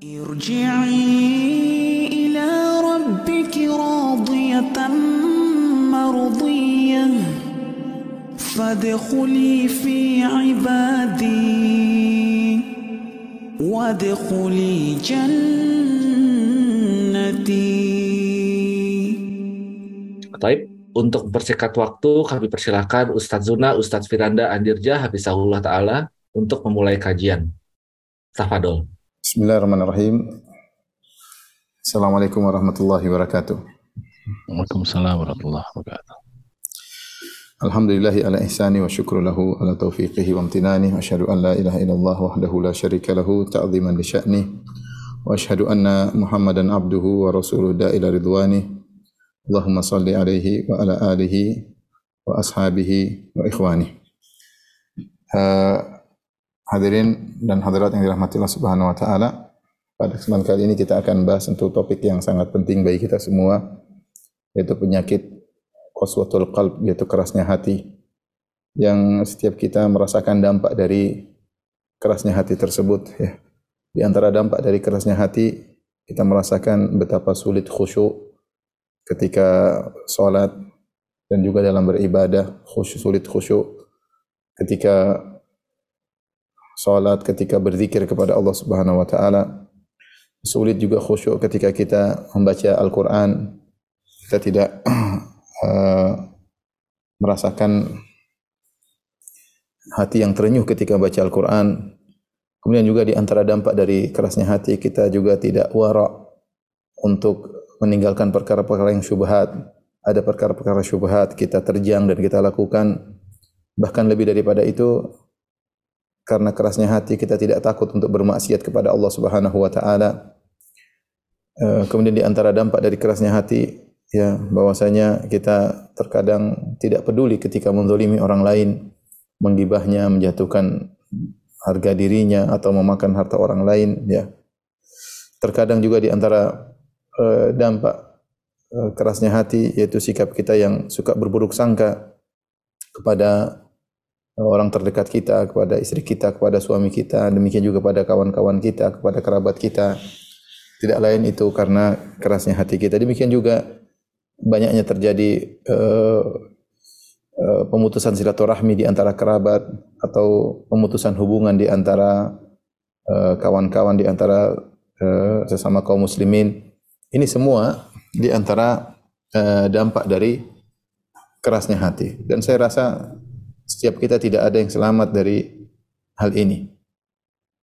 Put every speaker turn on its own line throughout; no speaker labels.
Irji'i untuk bersikat waktu kami persilahkan Ustadz Zuna, Ustadz Firanda Andirja, Habisahullah Ta'ala untuk memulai kajian. Tafadol.
Bismillahirrahmanirrahim. Assalamualaikum warahmatullahi wabarakatuh.
Waalaikumsalam warahmatullahi wabarakatuh.
Alhamdulillahi ala ihsani wa syukru lahu ala taufiqihi wa amtinani wa asyhadu an la ilaha illallah wahdahu la syarika lahu ta'ziman li sya'ni wa asyhadu anna Muhammadan abduhu wa rasuluhu da'ila ridwani Allahumma salli alaihi wa ala alihi wa ashabihi wa ikhwani. Uh, hadirin dan hadirat yang dirahmati Allah Subhanahu wa taala, pada kesempatan kali ini kita akan bahas untuk topik yang sangat penting bagi kita semua yaitu penyakit qaswatul qalb yaitu kerasnya hati yang setiap kita merasakan dampak dari kerasnya hati tersebut ya. Di antara dampak dari kerasnya hati kita merasakan betapa sulit khusyuk ketika sholat dan juga dalam beribadah khusyuk sulit khusyuk ketika sholat ketika berzikir kepada Allah Subhanahu wa taala sulit juga khusyuk ketika kita membaca Al-Qur'an kita tidak uh, merasakan hati yang terenyuh ketika baca Al-Qur'an kemudian juga di antara dampak dari kerasnya hati kita juga tidak wara untuk meninggalkan perkara-perkara yang syubhat. Ada perkara-perkara syubhat kita terjang dan kita lakukan. Bahkan lebih daripada itu karena kerasnya hati kita tidak takut untuk bermaksiat kepada Allah Subhanahu wa taala. Kemudian di antara dampak dari kerasnya hati ya bahwasanya kita terkadang tidak peduli ketika menzalimi orang lain, menggibahnya, menjatuhkan harga dirinya atau memakan harta orang lain ya. Terkadang juga di antara uh, dampak uh, kerasnya hati yaitu sikap kita yang suka berburuk sangka kepada orang terdekat kita, kepada istri kita, kepada suami kita, demikian juga kepada kawan-kawan kita, kepada kerabat kita. Tidak lain itu karena kerasnya hati kita. Demikian juga banyaknya terjadi uh, pemutusan silaturahmi di antara kerabat atau pemutusan hubungan di antara kawan-kawan uh, di antara sesama kaum muslimin ini semua di antara dampak dari kerasnya hati. Dan saya rasa setiap kita tidak ada yang selamat dari hal ini.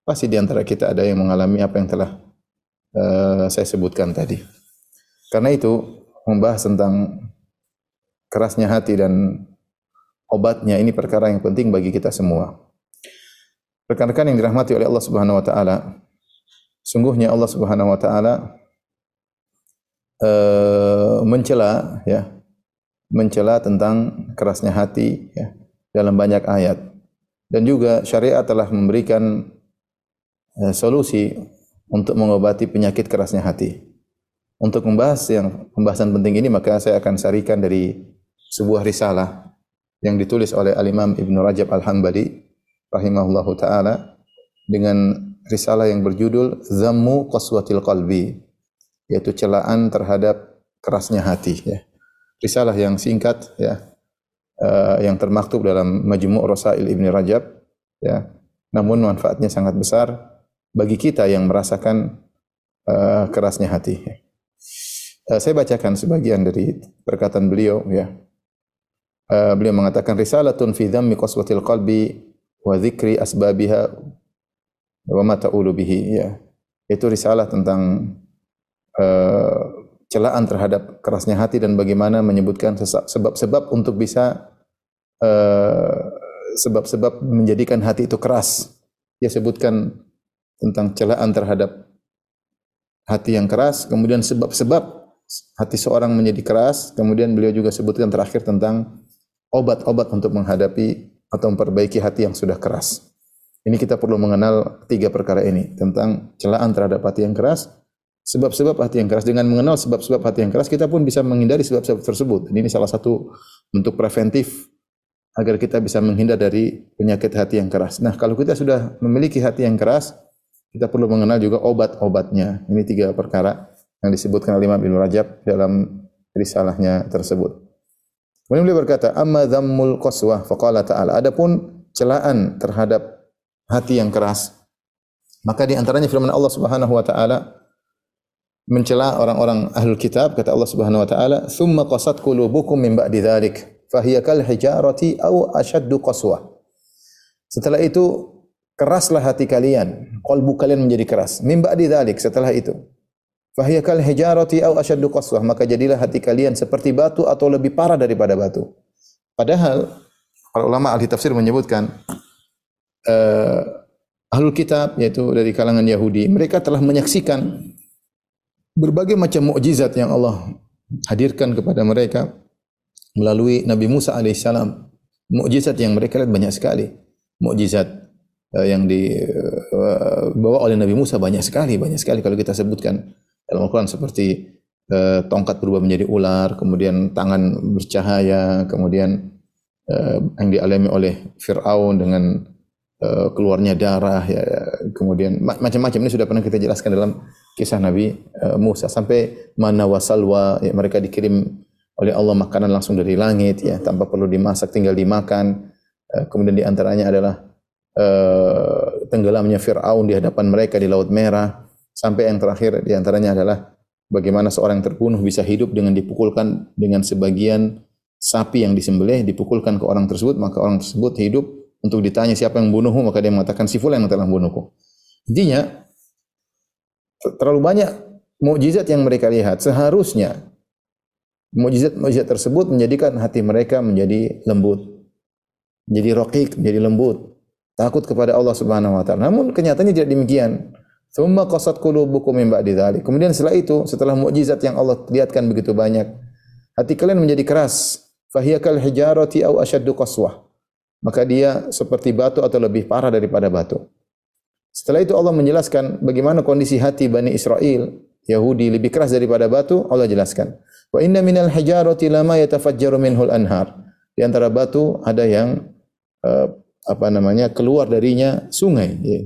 Pasti di antara kita ada yang mengalami apa yang telah uh, saya sebutkan tadi. Karena itu membahas tentang kerasnya hati dan obatnya ini perkara yang penting bagi kita semua. Rekan-rekan yang dirahmati oleh Allah Subhanahu wa taala, sungguhnya Allah Subhanahu wa taala uh, mencela ya mencela tentang kerasnya hati ya dalam banyak ayat dan juga syariat telah memberikan uh, solusi untuk mengobati penyakit kerasnya hati. Untuk membahas yang pembahasan penting ini maka saya akan sarikan dari sebuah risalah yang ditulis oleh Al-Imam Ibnu Rajab Al-Hambali rahimahullahu taala dengan risalah yang berjudul Zammu Qaswatil Qalbi yaitu celaan terhadap kerasnya hati ya. Risalah yang singkat ya uh, yang termaktub dalam Majmu' Rasail Ibnu Rajab ya. Namun manfaatnya sangat besar bagi kita yang merasakan uh, kerasnya hati. Uh, saya bacakan sebagian dari perkataan beliau ya. Uh, beliau mengatakan risalatun fi dhammi qaswatil qalbi wa dzikri asbabiha wa ma ta'ulu bihi ya. Itu risalah tentang uh, celaan terhadap kerasnya hati dan bagaimana menyebutkan sebab-sebab untuk bisa eh, sebab-sebab uh, menjadikan hati itu keras. Dia sebutkan tentang celaan terhadap hati yang keras, kemudian sebab-sebab hati seorang menjadi keras, kemudian beliau juga sebutkan terakhir tentang obat-obat untuk menghadapi atau memperbaiki hati yang sudah keras. Ini kita perlu mengenal tiga perkara ini tentang celaan terhadap hati yang keras, sebab-sebab hati yang keras. Dengan mengenal sebab-sebab hati yang keras, kita pun bisa menghindari sebab-sebab tersebut. Ini salah satu bentuk preventif agar kita bisa menghindar dari penyakit hati yang keras. Nah, kalau kita sudah memiliki hati yang keras, Kita perlu mengenal juga obat-obatnya. Ini tiga perkara yang disebutkan oleh Imam Ibn Rajab dalam risalahnya tersebut. Kemudian beliau berkata, "Amma dhammul qaswah faqala ta'ala." Adapun celaan terhadap hati yang keras, maka di antaranya firman Allah Subhanahu wa taala mencela orang-orang ahlul kitab kata Allah Subhanahu wa taala, "Tsumma qasat qulubukum min ba'di dzalik, fahiya kal hijarati aw ashaddu qaswah." Setelah itu keraslah hati kalian, kalbu kalian menjadi keras. Min ba'di dzalik setelah itu. Fahiya kal hijarati aw ashaddu qaswah, maka jadilah hati kalian seperti batu atau lebih parah daripada batu. Padahal para ulama ahli tafsir menyebutkan uh, ahlul kitab yaitu dari kalangan Yahudi, mereka telah menyaksikan berbagai macam mukjizat yang Allah hadirkan kepada mereka melalui Nabi Musa alaihissalam. Mukjizat yang mereka lihat banyak sekali. Mukjizat uh, yang dibawa uh, oleh Nabi Musa banyak sekali, banyak sekali kalau kita sebutkan dalam Al-Quran seperti uh, tongkat berubah menjadi ular, kemudian tangan bercahaya, kemudian yang dialami oleh Fir'aun dengan keluarnya darah, ya, kemudian macam-macam ini sudah pernah kita jelaskan dalam kisah Nabi uh, Musa. Sampai mana wasalwa ya, mereka dikirim oleh Allah makanan langsung dari langit ya tanpa perlu dimasak tinggal dimakan. Uh, kemudian di antaranya adalah uh, tenggelamnya Fir'aun di hadapan mereka di Laut Merah. Sampai yang terakhir di antaranya adalah bagaimana seorang terbunuh bisa hidup dengan dipukulkan dengan sebagian sapi yang disembelih dipukulkan ke orang tersebut maka orang tersebut hidup. Untuk ditanya siapa yang membunuhmu maka dia mengatakan si fulan yang telah membunuhku. Intinya terlalu banyak mukjizat yang mereka lihat seharusnya mukjizat-mukjizat tersebut menjadikan hati mereka menjadi lembut menjadi rokik menjadi lembut takut kepada Allah Subhanahu wa taala namun kenyataannya tidak demikian Thumma qasat qulubukum min ba'di dzalik. Kemudian setelah itu, setelah mukjizat yang Allah lihatkan begitu banyak, hati kalian menjadi keras. Fahiya kal hijarati aw ashaddu qaswah. Maka dia seperti batu atau lebih parah daripada batu. Setelah itu Allah menjelaskan bagaimana kondisi hati Bani Israel, Yahudi lebih keras daripada batu, Allah jelaskan. Wa inna minal hijarati lama yatafajjaru minhul anhar. Di antara batu ada yang uh, apa namanya keluar darinya sungai. Ya.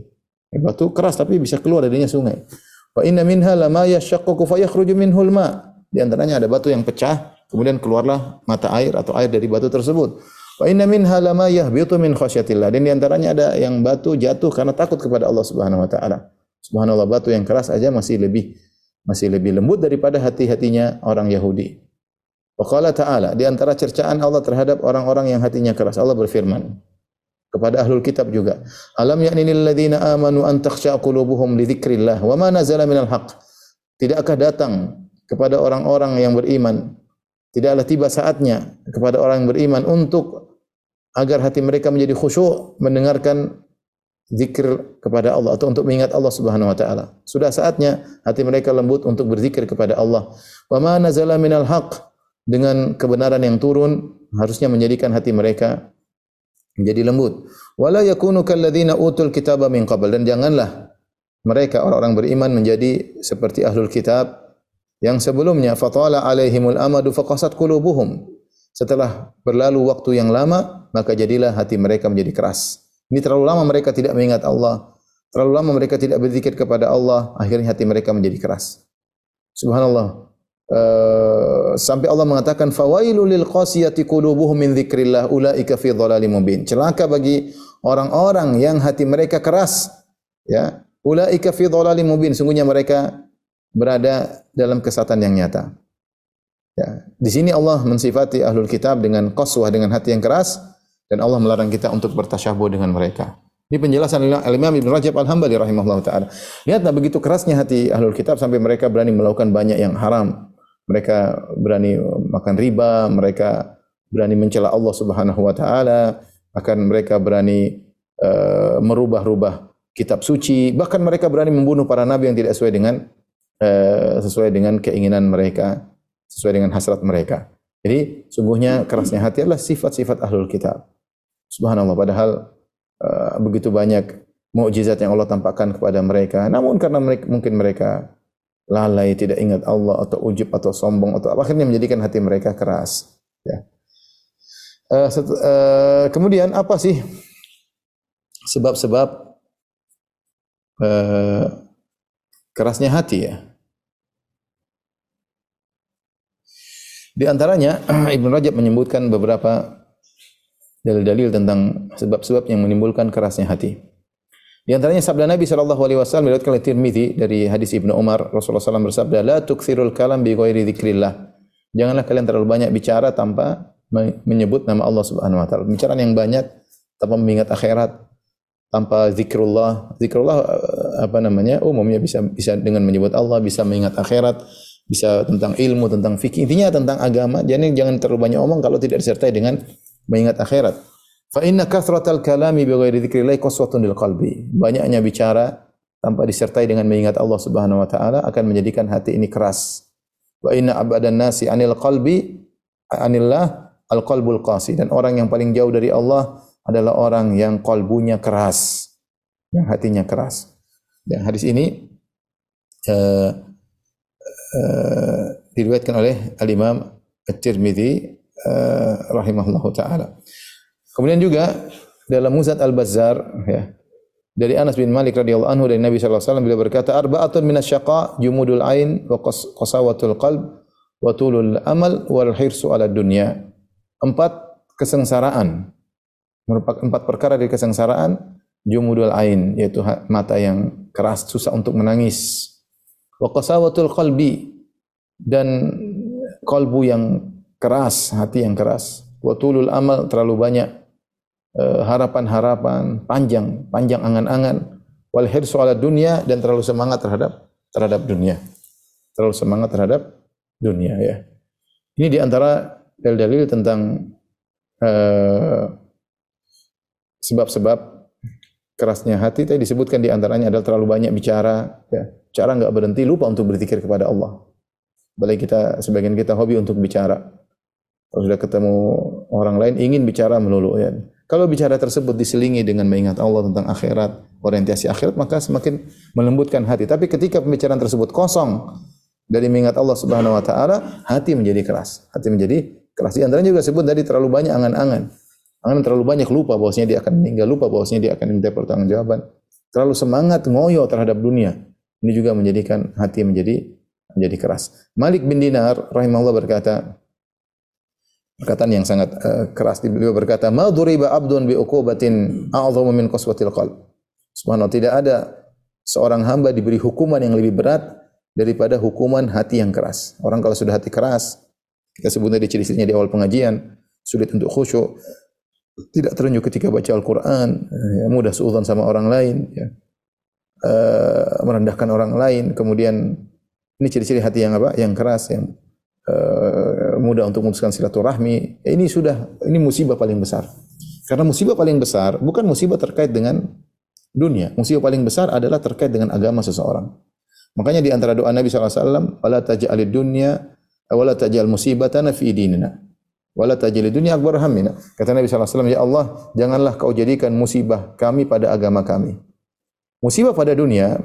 Batu keras tapi bisa keluar darinya sungai. Wa inna minha lama yashaqqaqu fa yakhruju minhul ma. Di antaranya ada batu yang pecah, kemudian keluarlah mata air atau air dari batu tersebut. Wa inna minha lama yahbitu min khasyatillah. Dan di antaranya ada yang batu jatuh karena takut kepada Allah Subhanahu wa taala. Subhanallah batu yang keras aja masih lebih masih lebih lembut daripada hati-hatinya orang Yahudi. Wa qala ta'ala di antara cercaan Allah terhadap orang-orang yang hatinya keras Allah berfirman kepada ahlul kitab juga. Alam yakni lil ladzina amanu an takhsha qulubuhum li dzikrillah wa ma nazala minal haqq. Tidakkah datang kepada orang-orang yang beriman tidaklah tiba saatnya kepada orang yang beriman untuk agar hati mereka menjadi khusyuk mendengarkan zikir kepada Allah atau untuk mengingat Allah Subhanahu wa taala. Sudah saatnya hati mereka lembut untuk berzikir kepada Allah. Wa ma nazala minal haqq dengan kebenaran yang turun harusnya menjadikan hati mereka menjadi lembut. Wala yakunu kalladzina utul kitaba min qabl dan janganlah mereka orang-orang beriman menjadi seperti ahlul kitab yang sebelumnya fatala alaihimul amadu faqasat qulubuhum. Setelah berlalu waktu yang lama, maka jadilah hati mereka menjadi keras. Ini terlalu lama mereka tidak mengingat Allah. Terlalu lama mereka tidak berzikir kepada Allah, akhirnya hati mereka menjadi keras. Subhanallah. Uh, sampai Allah mengatakan fawailul lil qasiyati qulubuhum min dzikrillah ulaika fi dhalalim mubin. Celaka bagi orang-orang yang hati mereka keras ya. Ulaika fi dhalalim mubin. Sungguhnya mereka berada dalam kesatan yang nyata. Ya. Di sini Allah mensifati ahlul kitab dengan qaswah dengan hati yang keras dan Allah melarang kita untuk bertasyabuh dengan mereka. Ini penjelasan Imam Ibn Rajab Al-Hambali rahimahullah taala. Lihatlah begitu kerasnya hati ahlul kitab sampai mereka berani melakukan banyak yang haram mereka berani makan riba, mereka berani mencela Allah Subhanahu wa taala, akan mereka berani uh, merubah-rubah kitab suci, bahkan mereka berani membunuh para nabi yang tidak sesuai dengan uh, sesuai dengan keinginan mereka, sesuai dengan hasrat mereka. Jadi sungguhnya kerasnya hati adalah sifat-sifat ahlul kitab. Subhanallah padahal uh, begitu banyak mukjizat yang Allah tampakkan kepada mereka. Namun karena mereka, mungkin mereka lalai, tidak ingat Allah atau ujub atau sombong atau akhirnya menjadikan hati mereka keras. Ya. Uh, uh, kemudian apa sih sebab-sebab eh, kerasnya hati ya. Di antaranya Ibnu Rajab menyebutkan beberapa dalil-dalil tentang sebab-sebab yang menimbulkan kerasnya hati. Di antaranya sabda Nabi sallallahu alaihi wasallam diriwayatkan oleh Tirmizi dari hadis Ibnu Umar Rasulullah SAW bersabda la kalam bi ghairi dzikrillah. Janganlah kalian terlalu banyak bicara tanpa me- menyebut nama Allah Subhanahu wa taala. Pembicaraan yang banyak tanpa mengingat akhirat, tanpa zikrullah. Zikrullah eh, apa namanya? Umumnya bisa bisa dengan menyebut Allah, bisa mengingat akhirat, bisa tentang ilmu, tentang fikih. Intinya tentang agama. Jadi jangan terlalu banyak omong kalau tidak disertai dengan mengingat akhirat. Fa inna kathratal kalami bi ghairi dzikrillah qaswatun lil qalbi. Banyaknya bicara tanpa disertai dengan mengingat Allah Subhanahu wa taala akan menjadikan hati ini keras. Wa inna abadan nasi anil qalbi anillah al qalbul qasi dan orang yang paling jauh dari Allah adalah orang yang kalbunya keras, yang hatinya keras. Dan hadis ini eh, eh, diriwayatkan oleh Al-Imam At-Tirmidzi eh, rahimahullahu taala. Kemudian juga dalam Muzat Al-Bazzar ya, dari Anas bin Malik radhiyallahu anhu dari Nabi sallallahu alaihi wasallam beliau berkata arba'atun minasyaqa jumudul ain wa qas- qasawatul qalb wa tulul amal wal hirsu ala dunya. Empat kesengsaraan merupakan empat perkara dari kesengsaraan jumudul ain yaitu mata yang keras susah untuk menangis wa qasawatul qalbi dan kalbu yang keras hati yang keras. Wa tulul amal terlalu banyak eh, harapan-harapan panjang panjang angan-angan. Wal hirsu ala dunia dan terlalu semangat terhadap terhadap dunia. Terlalu semangat terhadap dunia ya. Ini di antara dalil-dalil tentang eh, sebab-sebab kerasnya hati tadi disebutkan di antaranya adalah terlalu banyak bicara ya cara nggak berhenti lupa untuk berzikir kepada Allah Balik kita sebagian kita hobi untuk bicara kalau sudah ketemu orang lain ingin bicara melulu ya. Kalau bicara tersebut diselingi dengan mengingat Allah tentang akhirat, orientasi akhirat, maka semakin melembutkan hati. Tapi ketika pembicaraan tersebut kosong dari mengingat Allah Subhanahu wa taala, hati menjadi keras. Hati menjadi keras. Di antaranya juga sebut dari terlalu banyak angan-angan. Angan terlalu banyak lupa bahwasanya dia akan meninggal, lupa bahwasanya dia akan diminta pertanggungjawaban. Terlalu semangat ngoyo terhadap dunia. Ini juga menjadikan hati menjadi menjadi keras. Malik bin Dinar rahimahullah berkata, perkataan yang sangat eh, keras beliau berkata ma duriba abdun bi uqubatin a'dhamu min qaswatil qalb subhanallah tidak ada seorang hamba diberi hukuman yang lebih berat daripada hukuman hati yang keras orang kalau sudah hati keras kita sebut tadi ciri-cirinya di awal pengajian sulit untuk khusyuk tidak terenyuh ketika baca Al-Qur'an eh, mudah suudzon sama orang lain ya. Eh, merendahkan orang lain kemudian ini ciri-ciri hati yang apa yang keras yang eh, mudah untuk memutuskan silaturahmi. Ini sudah ini musibah paling besar. Karena musibah paling besar bukan musibah terkait dengan dunia. Musibah paling besar adalah terkait dengan agama seseorang. Makanya di antara doa Nabi SAW, "Wala taj'alid dunya wala taj'al musibatana fi dinina." Wala taj'alid dunya akbar hammina. Kata Nabi SAW, "Ya Allah, janganlah kau jadikan musibah kami pada agama kami." Musibah pada dunia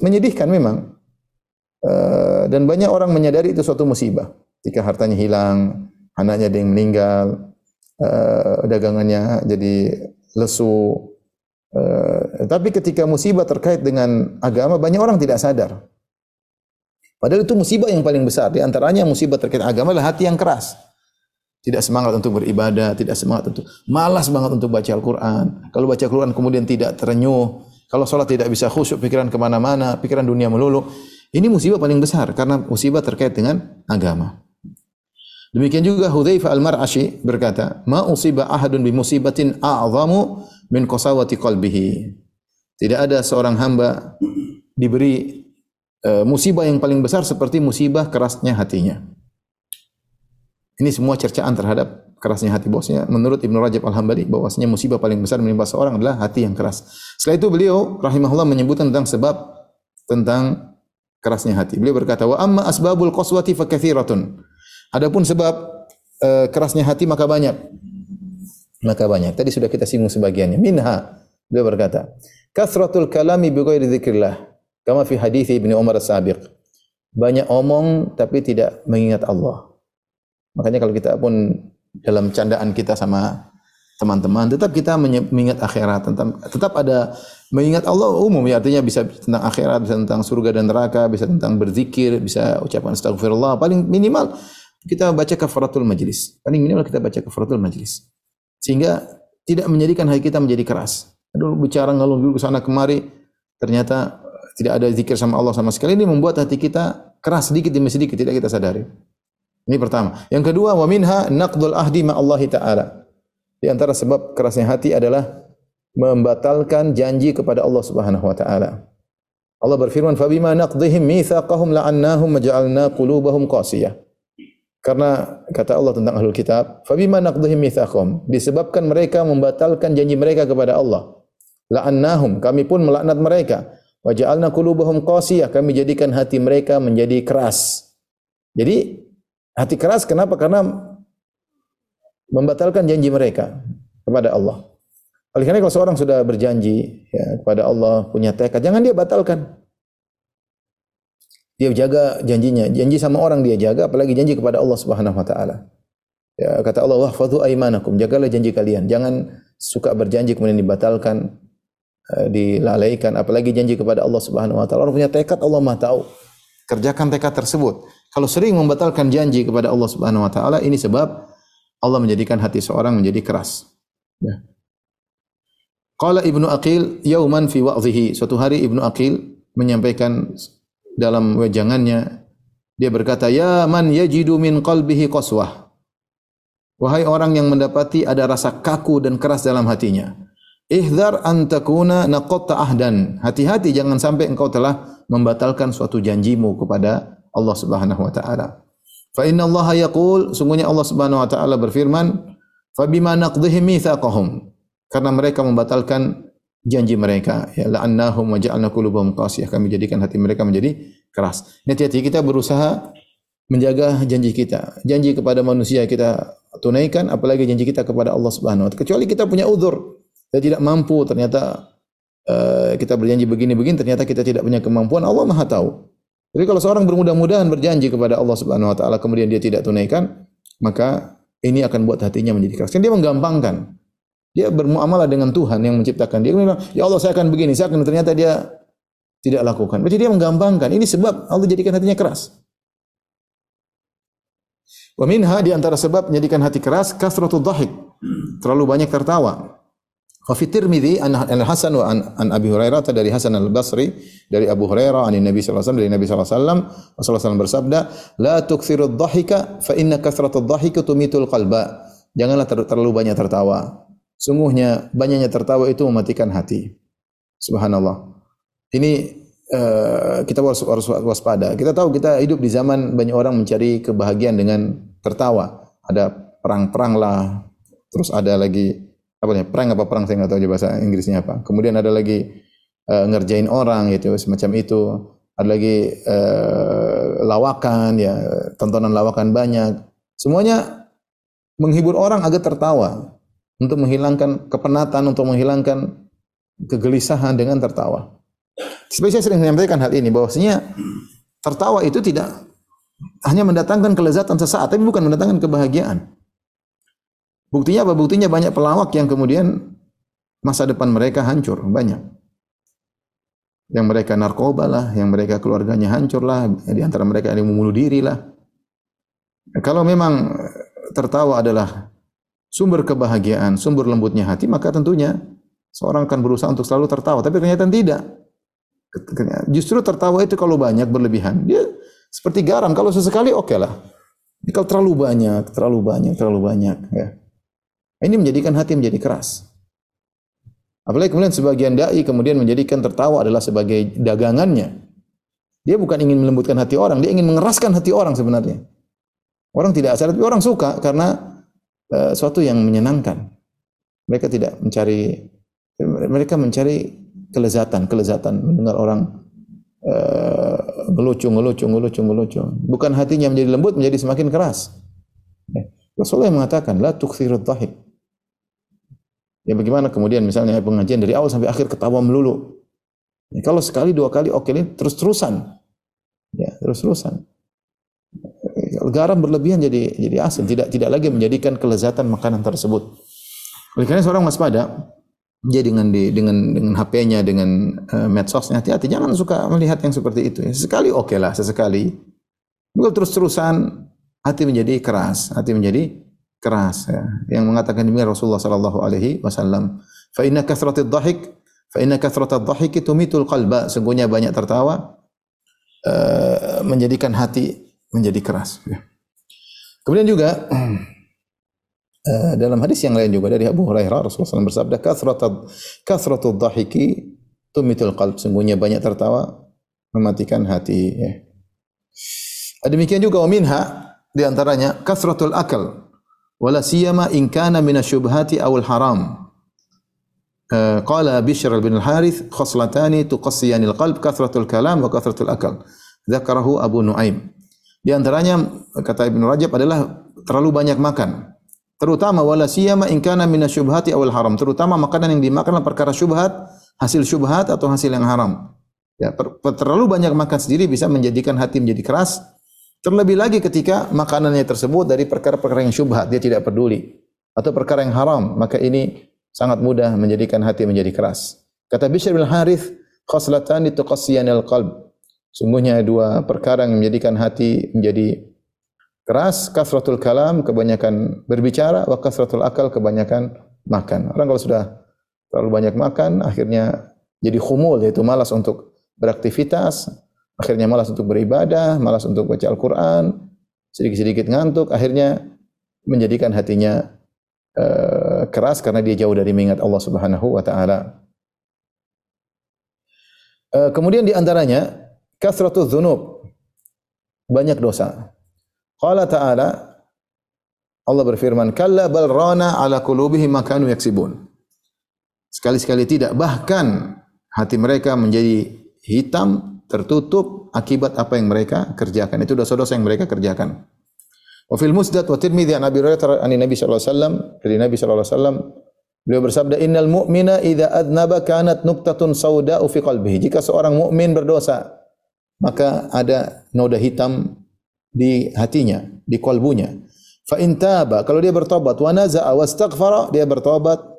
menyedihkan memang. Eh, dan banyak orang menyadari itu suatu musibah. Ketika hartanya hilang, anaknya ada yang meninggal, eh, dagangannya jadi lesu. Eh, tapi ketika musibah terkait dengan agama, banyak orang tidak sadar. Padahal itu musibah yang paling besar. Di antaranya musibah terkait agama adalah hati yang keras. Tidak semangat untuk beribadah, tidak semangat untuk malas banget untuk baca Al-Quran. Kalau baca Al-Quran kemudian tidak terenyuh, kalau sholat tidak bisa khusyuk, pikiran ke mana-mana, pikiran dunia melulu. Ini musibah paling besar karena musibah terkait dengan agama. Demikian juga Hudzaifah Al-Mar'ashi berkata, "Ma usiba ahadun bi musibatin a'zamu min qasawati qalbihi." Tidak ada seorang hamba diberi uh, musibah yang paling besar seperti musibah kerasnya hatinya. Ini semua cercaan terhadap kerasnya hati bosnya. Menurut Ibnu Rajab Al-Hambali bahwasanya musibah paling besar menimpa seorang adalah hati yang keras. Setelah itu beliau rahimahullah menyebutkan tentang sebab tentang kerasnya hati. Beliau berkata, "Wa amma asbabul qaswati fa katsiratun." Adapun sebab uh, kerasnya hati maka banyak. Maka banyak. Tadi sudah kita singgung sebagiannya. Minha beliau berkata, "Kathratul kalami bi ghairi dzikrillah." Kama fi hadis Ibnu Umar as-sabiq. Banyak omong tapi tidak mengingat Allah. Makanya kalau kita pun dalam candaan kita sama teman-teman tetap kita mengingat akhirat tetap, ada Mengingat Allah umum ya artinya bisa tentang akhirat, bisa tentang surga dan neraka, bisa tentang berzikir, bisa ucapan astagfirullah. Paling minimal kita baca kafaratul majlis. Paling minimal kita baca kafaratul majlis. Sehingga tidak menjadikan hati kita menjadi keras. Aduh bicara ngeluh dulu ke sana kemari, ternyata tidak ada zikir sama Allah sama sekali ini membuat hati kita keras sedikit demi sedikit tidak kita sadari. Ini pertama. Yang kedua, wa minha naqdul ahdi ma Allah taala. Di antara sebab kerasnya hati adalah membatalkan janji kepada Allah Subhanahu wa taala. Allah berfirman, "Fabima naqdihim mitsaqahum la'annahum maj'alna qulubahum qasiyah." Karena kata Allah tentang ahlul kitab, "Fabima naqdihim mitsaqahum." Disebabkan mereka membatalkan janji mereka kepada Allah. La'annahum, kami pun melaknat mereka. Wa ja'alna qulubahum qasiyah, kami jadikan hati mereka menjadi keras. Jadi hati keras kenapa? Karena membatalkan janji mereka kepada Allah. Oleh karena kalau seorang sudah berjanji ya, kepada Allah, punya tekad, jangan dia batalkan. Dia jaga janjinya. Janji sama orang dia jaga, apalagi janji kepada Allah Subhanahu wa taala. Ya, kata Allah, "Wahfadhu aimanakum." Jagalah janji kalian. Jangan suka berjanji kemudian dibatalkan, eh, dilalaikan, apalagi janji kepada Allah Subhanahu wa taala. Orang punya tekad, Allah Maha tahu. Kerjakan tekad tersebut. Kalau sering membatalkan janji kepada Allah Subhanahu wa taala, ini sebab Allah menjadikan hati seorang menjadi keras. Ya. Qala Ibnu Aqil yauman fi wa'dhihi. Suatu hari Ibnu Aqil menyampaikan dalam wejangannya dia berkata, "Ya man yajidu min qalbihi qaswah." Wahai orang yang mendapati ada rasa kaku dan keras dalam hatinya. Ihdhar an takuna naqatta ahdan. Hati-hati jangan sampai engkau telah membatalkan suatu janjimu kepada Allah Subhanahu wa taala. Fa inna Allah yaqul, sungguhnya Allah Subhanahu wa taala berfirman, "Fa bima naqdihim mitsaqahum." karena mereka membatalkan janji mereka. Ya la'annahum wa ja'alna qulubahum qasiyah. Kami jadikan hati mereka menjadi keras. Hati-hati kita berusaha menjaga janji kita. Janji kepada manusia kita tunaikan apalagi janji kita kepada Allah Subhanahu wa taala. Kecuali kita punya uzur. Kita tidak mampu ternyata uh, kita berjanji begini-begini ternyata kita tidak punya kemampuan. Allah Maha tahu jadi kalau seorang bermudah-mudahan berjanji kepada Allah Subhanahu wa taala kemudian dia tidak tunaikan maka ini akan buat hatinya menjadi keras. Kan dia menggampangkan. Dia bermuamalah dengan Tuhan yang menciptakan dia. Dia bilang, ya Allah saya akan begini, saya akan ternyata dia tidak lakukan. Berarti dia menggampangkan. Ini sebab Allah jadikan hatinya keras. Wa minha di antara sebab menjadikan hati keras kasratul dhahik. Terlalu banyak tertawa. Wa fi Tirmidzi an Al-Hasan wa an, an Abi Hurairah dari Hasan Al-Basri dari Abu Hurairah an Nabi sallallahu alaihi wasallam dari Nabi wasallam Rasulullah SAW bersabda, "La tukthirud dhahika fa inna kasratud dhahika tumitul qalba." Janganlah ter terlalu banyak tertawa. Sungguhnya banyaknya tertawa itu mematikan hati. Subhanallah. Ini uh, kita harus, harus waspada. Kita tahu kita hidup di zaman banyak orang mencari kebahagiaan dengan tertawa. Ada perang-perang lah. Terus ada lagi apa nih? Perang apa perang saya nggak tahu bahasa Inggrisnya apa. Kemudian ada lagi uh, ngerjain orang gitu semacam itu. Ada lagi uh, lawakan ya, tontonan lawakan banyak. Semuanya menghibur orang agar tertawa untuk menghilangkan kepenatan, untuk menghilangkan kegelisahan dengan tertawa. Sebenarnya sering menyampaikan hal ini bahwasanya tertawa itu tidak hanya mendatangkan kelezatan sesaat, tapi bukan mendatangkan kebahagiaan. Buktinya apa? Buktinya banyak pelawak yang kemudian masa depan mereka hancur, banyak. Yang mereka narkoba lah, yang mereka keluarganya hancur lah, di antara mereka yang membunuh diri lah. Kalau memang tertawa adalah sumber kebahagiaan, sumber lembutnya hati, maka tentunya seorang akan berusaha untuk selalu tertawa. Tapi ternyata tidak. Justru tertawa itu kalau banyak berlebihan, dia seperti garam. Kalau sesekali oke okay lah. Kalau terlalu banyak, terlalu banyak, terlalu banyak, ya. Ini menjadikan hati menjadi keras. Apalagi kemudian sebagian dai kemudian menjadikan tertawa adalah sebagai dagangannya. Dia bukan ingin melembutkan hati orang, dia ingin mengeraskan hati orang sebenarnya. Orang tidak asal, tapi orang suka karena uh, suatu yang menyenangkan. Mereka tidak mencari mereka mencari kelezatan, kelezatan mendengar orang uh, ngelucu, ngelucu, ngelucu, ngelucu. Bukan hatinya menjadi lembut, menjadi semakin keras. Ya. Rasulullah mengatakan, la tukthirud dhahik. Ya bagaimana kemudian misalnya pengajian dari awal sampai akhir ketawa melulu. Ya, kalau sekali dua kali oke okay, ini terus terusan. Ya, terus terusan garam berlebihan jadi jadi asin, tidak tidak lagi menjadikan kelezatan makanan tersebut. Oleh karena seorang waspada, Dia dengan di, dengan dengan HP-nya, dengan uh, medsosnya, hati-hati jangan suka melihat yang seperti itu. Sekali oke lah, sesekali. Kalau terus-terusan hati menjadi keras, hati menjadi keras. Ya. Yang mengatakan demikian Rasulullah Sallallahu Alaihi Wasallam. Fa inna kasratid dhahik, fa inna kasratad dhahik tumitul qalba. Sungguhnya banyak tertawa uh, menjadikan hati menjadi keras. Ya. Kemudian juga uh, dalam hadis yang lain juga dari Abu Hurairah Rasulullah SAW bersabda kasratud kasratud dhahiki tumitul qalb. Sungguhnya banyak tertawa mematikan hati. Ya. Demikian juga minha di antaranya kasratul akal wala siyama in kana minasyubhati awal haram. Uh, qala Bishr bin al-Harith khoslatani tuqassiyanil qalb kathratul kalam wa kathratul akal. Dzakarahu Abu Nuaim. Di antaranya kata Ibnu Rajab adalah terlalu banyak makan. Terutama wala siyama in kana minasyubhati awal haram. Terutama makanan yang dimakan perkara syubhat, hasil syubhat atau hasil yang haram. Ya, terlalu banyak makan sendiri bisa menjadikan hati menjadi keras. Terlebih lagi ketika makanannya tersebut dari perkara-perkara yang syubhat, dia tidak peduli. Atau perkara yang haram, maka ini sangat mudah menjadikan hati menjadi keras. Kata Bishr bin Harith, khoslatani tuqassiyanil qalb. Sungguhnya dua perkara yang menjadikan hati menjadi keras, kasratul kalam, kebanyakan berbicara, wa kasratul akal, kebanyakan makan. Orang kalau sudah terlalu banyak makan, akhirnya jadi khumul, yaitu malas untuk beraktivitas, akhirnya malas untuk beribadah, malas untuk baca Al-Quran, sedikit-sedikit ngantuk, akhirnya menjadikan hatinya uh, keras karena dia jauh dari mengingat Allah Subhanahu wa taala. Uh, kemudian di antaranya kasratu dzunub banyak dosa. Qala ta'ala Allah berfirman, "Kalla bal rana ala qulubihim ma kanu yaksibun." Sekali-sekali tidak, bahkan hati mereka menjadi hitam, tertutup akibat apa yang mereka kerjakan. Itu dosa-dosa yang mereka kerjakan. Wa fil Musnad wa Tirmidzi an Abi Hurairah an Nabi wasallam dari Nabi wasallam beliau bersabda innal mu'mina idza adnaba kanat nuqtatun sauda'u fi qalbihi. Jika seorang mukmin berdosa, maka ada noda hitam di hatinya, di kolbunya. Fa in taba, kalau dia bertobat, wa naza'a wastaghfara, dia bertobat,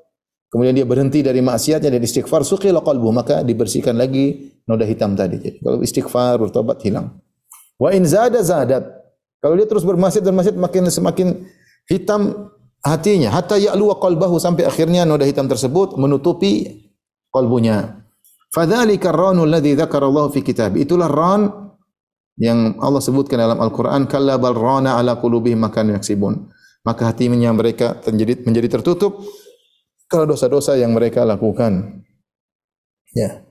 kemudian dia berhenti dari maksiatnya dan istighfar, suqila qalbu, maka dibersihkan lagi noda hitam tadi. Jadi kalau istighfar, bertobat hilang. Wa in zada zadat. Kalau dia terus bermaksiat dan maksiat makin semakin hitam hatinya, hatta ya'lu wa qalbahu sampai akhirnya noda hitam tersebut menutupi kalbunya. Fadzalika ar-ranu alladhi dzakara Allah fi kitab. Itulah ran yang Allah sebutkan dalam Al-Qur'an, kalla bal rana ala qulubihim ma kanu yaksibun. Maka hatinya mereka menjadi menjadi tertutup karena dosa-dosa yang mereka lakukan. Ya.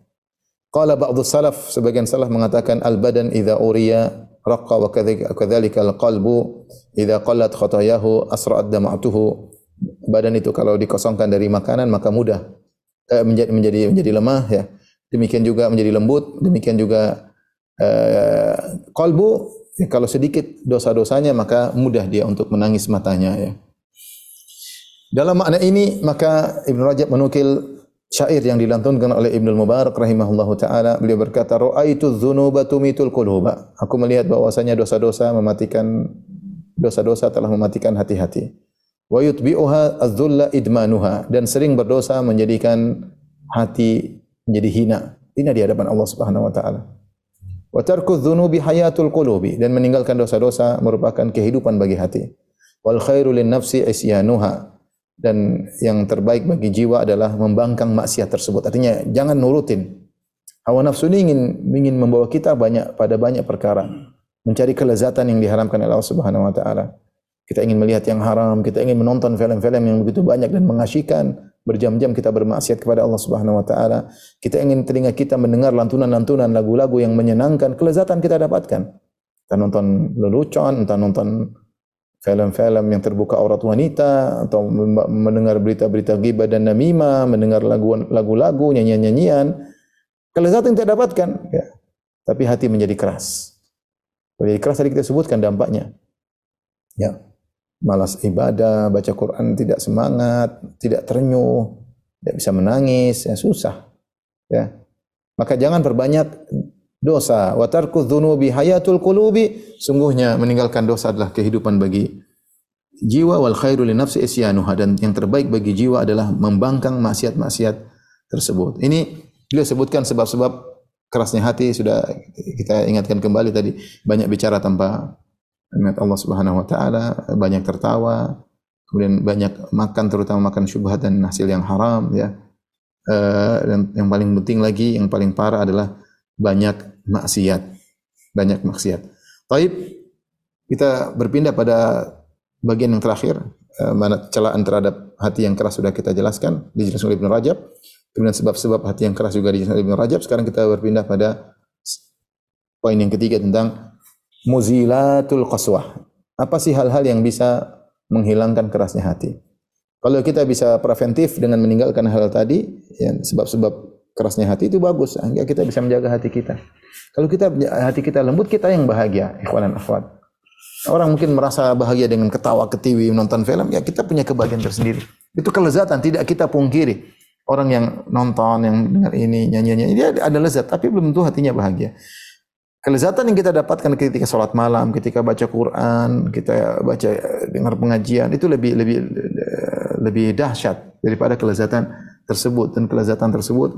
Qala ba'dhu salaf, sebagian salaf mengatakan al-badan idza uriya raqqa wa kadzalika al-qalbu idza qallat khatayahu asra'at dama'atuhu. Badan itu kalau dikosongkan dari makanan maka mudah eh, menjadi menjadi menjadi lemah ya demikian juga menjadi lembut, demikian juga uh, kolbu, ya, kalau sedikit dosa-dosanya maka mudah dia untuk menangis matanya ya. Dalam makna ini maka Ibnu Rajab menukil syair yang dilantunkan oleh Ibnu Mubarak rahimahullahu taala beliau berkata raaitu dzunuba tumitul quluba aku melihat bahwasanya dosa-dosa mematikan dosa-dosa telah mematikan hati-hati wa yutbi'uha adzulla idmanuha dan sering berdosa menjadikan hati menjadi hina. Hina di hadapan Allah Subhanahu wa taala. Wa tarku dzunubi hayatul qulubi dan meninggalkan dosa-dosa merupakan kehidupan bagi hati. Wal khairu lin nafsi isyanuha dan yang terbaik bagi jiwa adalah membangkang maksiat tersebut. Artinya jangan nurutin. Hawa nafsu ini ingin ingin membawa kita banyak pada banyak perkara, mencari kelezatan yang diharamkan oleh Allah Subhanahu wa taala. Kita ingin melihat yang haram, kita ingin menonton film-film yang begitu banyak dan mengasyikan, berjam-jam kita bermaksiat kepada Allah Subhanahu wa taala. Kita ingin telinga kita mendengar lantunan-lantunan lagu-lagu yang menyenangkan, kelezatan kita dapatkan. Kita nonton lelucon, entah nonton film-film yang terbuka aurat wanita atau mendengar berita-berita ghibah dan namimah, mendengar lagu-lagu, nyanyian-nyanyian. Kelezatan yang kita dapatkan, ya. Tapi hati menjadi keras. Menjadi keras tadi kita sebutkan dampaknya. Ya malas ibadah, baca Quran tidak semangat, tidak terenyuh, tidak bisa menangis, ya susah. Ya. Maka jangan perbanyak dosa. Wa tarku dzunubi hayatul qulubi. Sungguhnya meninggalkan dosa adalah kehidupan bagi jiwa wal khairu li nafsi isyanuha dan yang terbaik bagi jiwa adalah membangkang maksiat-maksiat tersebut. Ini beliau sebutkan sebab-sebab kerasnya hati sudah kita ingatkan kembali tadi banyak bicara tanpa ingat Allah Subhanahu wa taala, banyak tertawa, kemudian banyak makan terutama makan syubhat dan hasil yang haram ya. Eh, dan yang paling penting lagi yang paling parah adalah banyak maksiat. Banyak maksiat. Taib kita berpindah pada bagian yang terakhir eh, mana celaan terhadap hati yang keras sudah kita jelaskan dijelaskan oleh Ibnu Rajab. Kemudian sebab-sebab hati yang keras juga dijelaskan oleh Ibnu Rajab. Sekarang kita berpindah pada poin yang ketiga tentang muzilatul qaswah. Apa sih hal-hal yang bisa menghilangkan kerasnya hati? Kalau kita bisa preventif dengan meninggalkan hal tadi, ya, sebab-sebab kerasnya hati itu bagus, sehingga kita bisa menjaga hati kita. Kalau kita hati kita lembut, kita yang bahagia, ikhwan dan akhwat. Orang mungkin merasa bahagia dengan ketawa ketiwi menonton film, ya kita punya kebahagiaan tersendiri. Itu kelezatan, tidak kita pungkiri. Orang yang nonton, yang dengar ini, nyanyi-nyanyi, dia ada lezat, tapi belum tentu hatinya bahagia. Kelezatan yang kita dapatkan ketika sholat malam, ketika baca Quran, kita baca dengar pengajian, itu lebih lebih lebih dahsyat daripada kelezatan tersebut dan kelezatan tersebut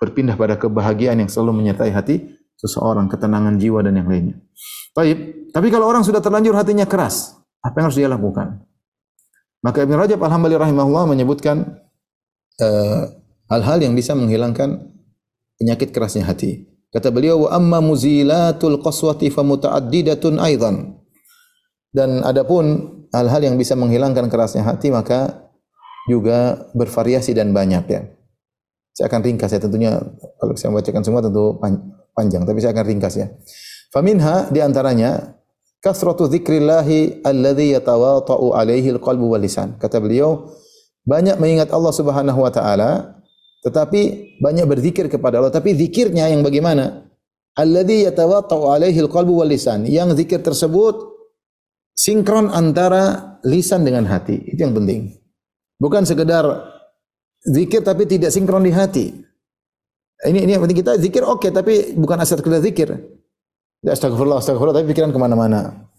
berpindah pada kebahagiaan yang selalu menyertai hati seseorang, ketenangan jiwa dan yang lainnya. Baik, tapi kalau orang sudah terlanjur hatinya keras, apa yang harus dia lakukan? Maka Ibn Rajab Alhamdulillah rahimahullah menyebutkan hal-hal uh, yang bisa menghilangkan penyakit kerasnya hati. Kata beliau, wa amma muzilatul qaswati fa mutaaddidatun aidan. Dan adapun hal-hal yang bisa menghilangkan kerasnya hati maka juga bervariasi dan banyak ya. Saya akan ringkas ya tentunya kalau saya membacakan semua tentu panjang tapi saya akan ringkas ya. Faminha di antaranya kasratu dzikrillahi alladzi yatawata'u alaihi alqalbu wal lisan. Kata beliau banyak mengingat Allah Subhanahu wa taala tetapi banyak berzikir kepada Allah tapi zikirnya yang bagaimana? Alladzi yatawata'u alaihi alqalbu wal lisan. Yang zikir tersebut sinkron antara lisan dengan hati. Itu yang penting. Bukan sekedar zikir tapi tidak sinkron di hati. Ini ini yang penting kita zikir oke okay, tapi bukan asal sekedar zikir. Ya, astagfirullah, astagfirullah tapi pikiran ke mana-mana.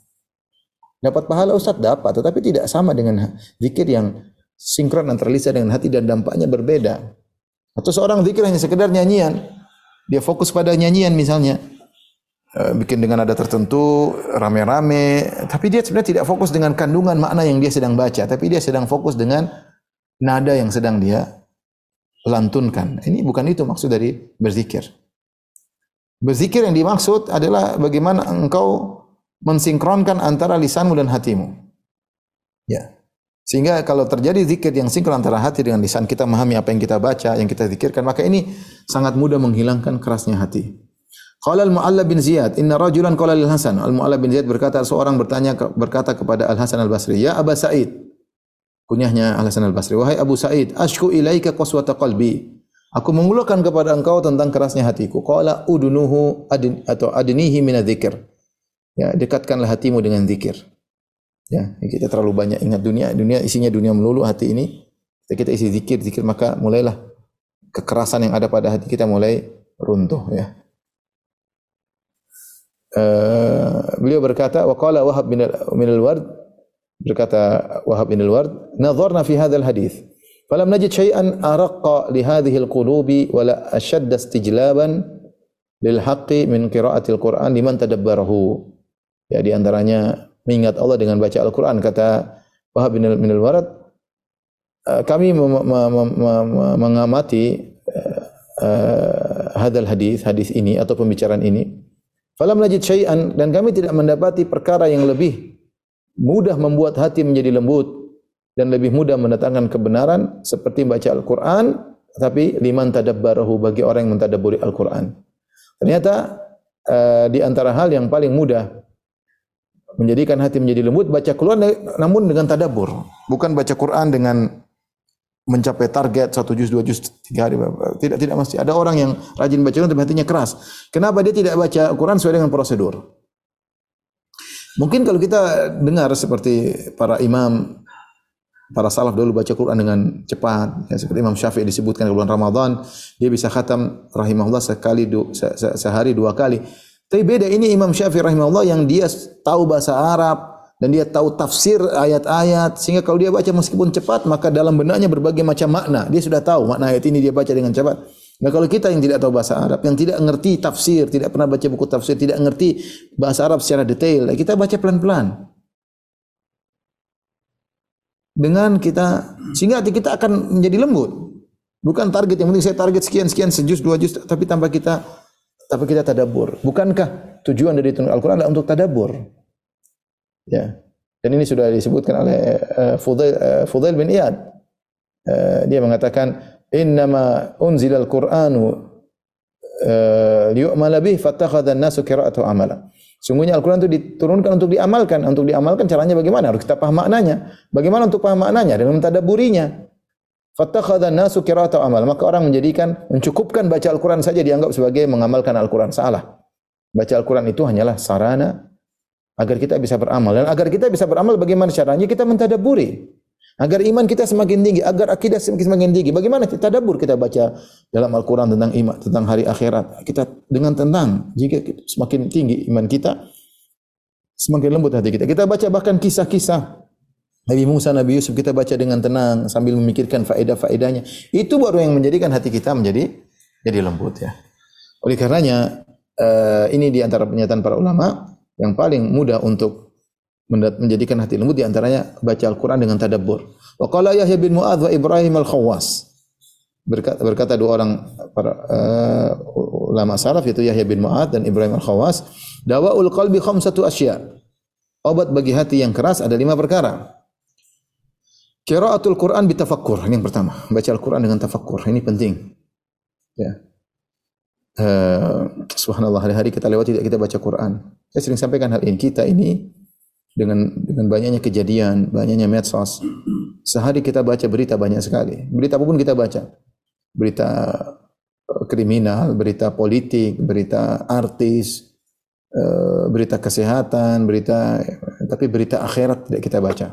Dapat pahala Ustaz dapat, tetapi tidak sama dengan zikir yang sinkron antara lisan dengan hati dan dampaknya berbeda. Atau seorang zikir hanya sekedar nyanyian, dia fokus pada nyanyian misalnya, eh, bikin dengan nada tertentu, rame-rame, tapi dia sebenarnya tidak fokus dengan kandungan makna yang dia sedang baca, tapi dia sedang fokus dengan nada yang sedang dia lantunkan. Ini bukan itu maksud dari berzikir. Berzikir yang dimaksud adalah bagaimana engkau mensinkronkan antara lisanmu dan hatimu. Ya. Sehingga kalau terjadi zikir yang sinkron antara hati dengan lisan, kita memahami apa yang kita baca, yang kita zikirkan, maka ini sangat mudah menghilangkan kerasnya hati. Qala al-Mu'alla bin Ziyad, inna rajulan qala lil Hasan. Al-Mu'alla bin Ziyad berkata, seorang bertanya berkata kepada Al-Hasan Al-Basri, "Ya Aba Sa'id, kunyahnya Al Hasan Al Basri. Wahai Abu Sa'id, ashku ilaika qaswata qalbi. Aku mengeluhkan kepada engkau tentang kerasnya hatiku. Qala udunuhu adin, atau adnihi min dzikir. Ya, dekatkanlah hatimu dengan zikir. Ya, kita terlalu banyak ingat dunia, dunia isinya dunia melulu hati ini. Kita isi zikir, zikir maka mulailah kekerasan yang ada pada hati kita mulai runtuh ya. Uh, beliau berkata wa qala Wahab bin al-Ward Berkata Wahab bin Al-Ward, "Nadharna fi hadzal hadis, falam najid syai'an araqqa li hadhihi al-qulubi wala ashadda istijlaban lil haqqi min qiraatil Qur'an liman tadabbarahu." Ya di antaranya mengingat Allah dengan baca Al-Qur'an kata Wahab bin Al-Ward, kami mengamati hadal hadis, hadis ini atau pembicaraan ini. Falam najid syai'an dan kami tidak mendapati perkara yang lebih mudah membuat hati menjadi lembut dan lebih mudah mendatangkan kebenaran seperti baca Al-Qur'an tapi liman tadabbarahu bagi orang yang mentadabburi Al-Qur'an. Ternyata uh, di antara hal yang paling mudah menjadikan hati menjadi lembut baca Quran namun dengan tadabbur, bukan baca Quran dengan mencapai target satu juz dua juz tiga hari tidak tidak mesti. Ada orang yang rajin baca Quran tapi hatinya keras. Kenapa dia tidak baca Quran sesuai dengan prosedur Mungkin kalau kita dengar seperti para imam, para salaf dulu baca Quran dengan cepat, ya, seperti Imam Syafi'i disebutkan di bulan Ramadan, dia bisa khatam rahimahullah sekali du, se, se, sehari dua kali. Tapi beda ini Imam Syafi'i rahimahullah yang dia tahu bahasa Arab dan dia tahu tafsir ayat-ayat sehingga kalau dia baca meskipun cepat maka dalam benaknya berbagai macam makna. Dia sudah tahu makna ayat ini dia baca dengan cepat. Nah kalau kita yang tidak tahu bahasa Arab, yang tidak ngerti tafsir, tidak pernah baca buku tafsir, tidak ngerti bahasa Arab secara detail, kita baca pelan-pelan. Dengan kita sehingga hati kita akan menjadi lembut. Bukan target yang penting saya target sekian sekian sejus dua juz tapi tanpa kita tapi kita tadabur. Bukankah tujuan dari Al-Qur'an adalah untuk tadabur? Ya. Dan ini sudah disebutkan oleh uh, Fudail, uh, bin Iyad. Uh, dia mengatakan innama unzilal Qur'anu uh, liyu'mala bih fattakhadha an-nasu qira'atu amala. Sungguhnya Al-Quran itu diturunkan untuk diamalkan. Untuk diamalkan caranya bagaimana? Harus kita paham maknanya. Bagaimana untuk paham maknanya? Dengan mentadaburinya. Fattakhadha an-nasu qira'atu amal. Maka orang menjadikan mencukupkan baca Al-Quran saja dianggap sebagai mengamalkan Al-Quran. Salah. Baca Al-Quran itu hanyalah sarana agar kita bisa beramal dan agar kita bisa beramal bagaimana caranya kita mentadaburi agar iman kita semakin tinggi agar akidah semakin tinggi. Bagaimana kita tadabbur? Kita baca dalam Al-Qur'an tentang iman tentang hari akhirat. Kita dengan tenang jika semakin tinggi iman kita semakin lembut hati kita. Kita baca bahkan kisah-kisah. Nabi Musa, Nabi Yusuf kita baca dengan tenang sambil memikirkan faedah-faedahnya. Itu baru yang menjadikan hati kita menjadi jadi lembut ya. Oleh karenanya uh, ini di antara pernyataan para ulama yang paling mudah untuk menjadikan hati lembut di antaranya baca Al-Qur'an dengan tadabbur. Wa qala Yahya bin Mu'adz wa Ibrahim Al-Khawwas. Berkata, berkata dua orang para uh, ulama salaf yaitu Yahya bin Mu'adz dan Ibrahim Al-Khawwas, dawaul qalbi khamsatu asya. Obat bagi hati yang keras ada lima perkara. Qiraatul Quran bitafakkur, ini yang pertama. Baca Al-Quran dengan tafakkur, ini penting. Ya. Uh, subhanallah hari-hari kita lewati tidak kita baca Quran. Saya sering sampaikan hal ini. Kita ini dengan dengan banyaknya kejadian, banyaknya medsos. Sehari kita baca berita banyak sekali. Berita apa pun kita baca. Berita eh, kriminal, berita politik, berita artis, uh, berita kesehatan, berita tapi berita akhirat tidak kita baca.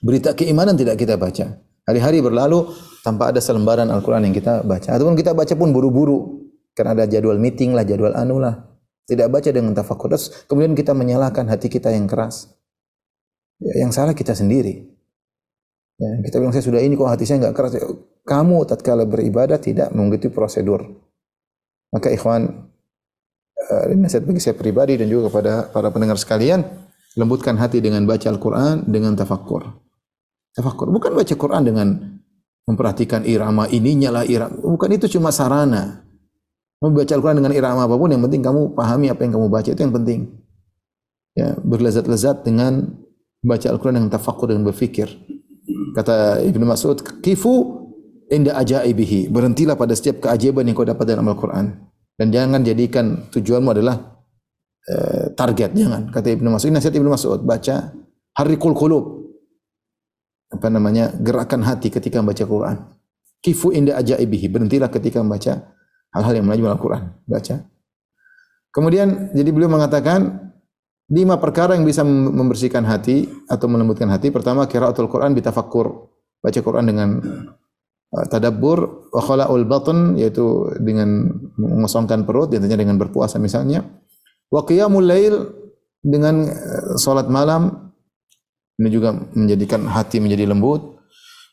Berita keimanan tidak kita baca. Hari-hari berlalu tanpa ada selembaran Al-Quran yang kita baca. Ataupun kita baca pun buru-buru. Karena ada jadwal meeting lah, jadwal anu lah. Tidak baca dengan tafakur. Terus kemudian kita menyalahkan hati kita yang keras. Ya, yang salah kita sendiri. Ya, kita bilang saya sudah ini kok hati saya nggak keras. Ya, kamu tatkala beribadah tidak mengikuti prosedur. Maka ikhwan, uh, ini nasihat bagi saya pribadi dan juga kepada para pendengar sekalian, lembutkan hati dengan baca Al-Quran, dengan tafakur. Tafakur. Bukan baca Quran dengan memperhatikan irama ininya lah irama. Bukan itu cuma sarana. Membaca Al-Quran dengan irama apa pun, yang penting kamu pahami apa yang kamu baca, itu yang penting. Ya, berlezat-lezat dengan baca Al-Quran dengan tafakur dan berfikir. Kata Ibnu Mas'ud, kifu inda ajaibihi. Berhentilah pada setiap keajaiban yang kau dapat dalam Al-Quran. Dan jangan jadikan tujuanmu adalah uh, target, jangan. Kata Ibnu Mas'ud, nasihat Ibnu Mas'ud, baca harikul qulub. Apa namanya? Gerakan hati ketika membaca Quran. Kifu inda ajaibihi. Berhentilah ketika membaca hal-hal yang menajam Al-Quran. Baca. Kemudian jadi beliau mengatakan lima perkara yang bisa membersihkan hati atau melembutkan hati. Pertama qiraatul Quran bitafakkur. Baca Quran dengan uh, tadabbur wa khala'ul batn yaitu dengan mengosongkan perut tentunya dengan berpuasa misalnya. Wa qiyamul lail dengan uh, salat malam ini juga menjadikan hati menjadi lembut.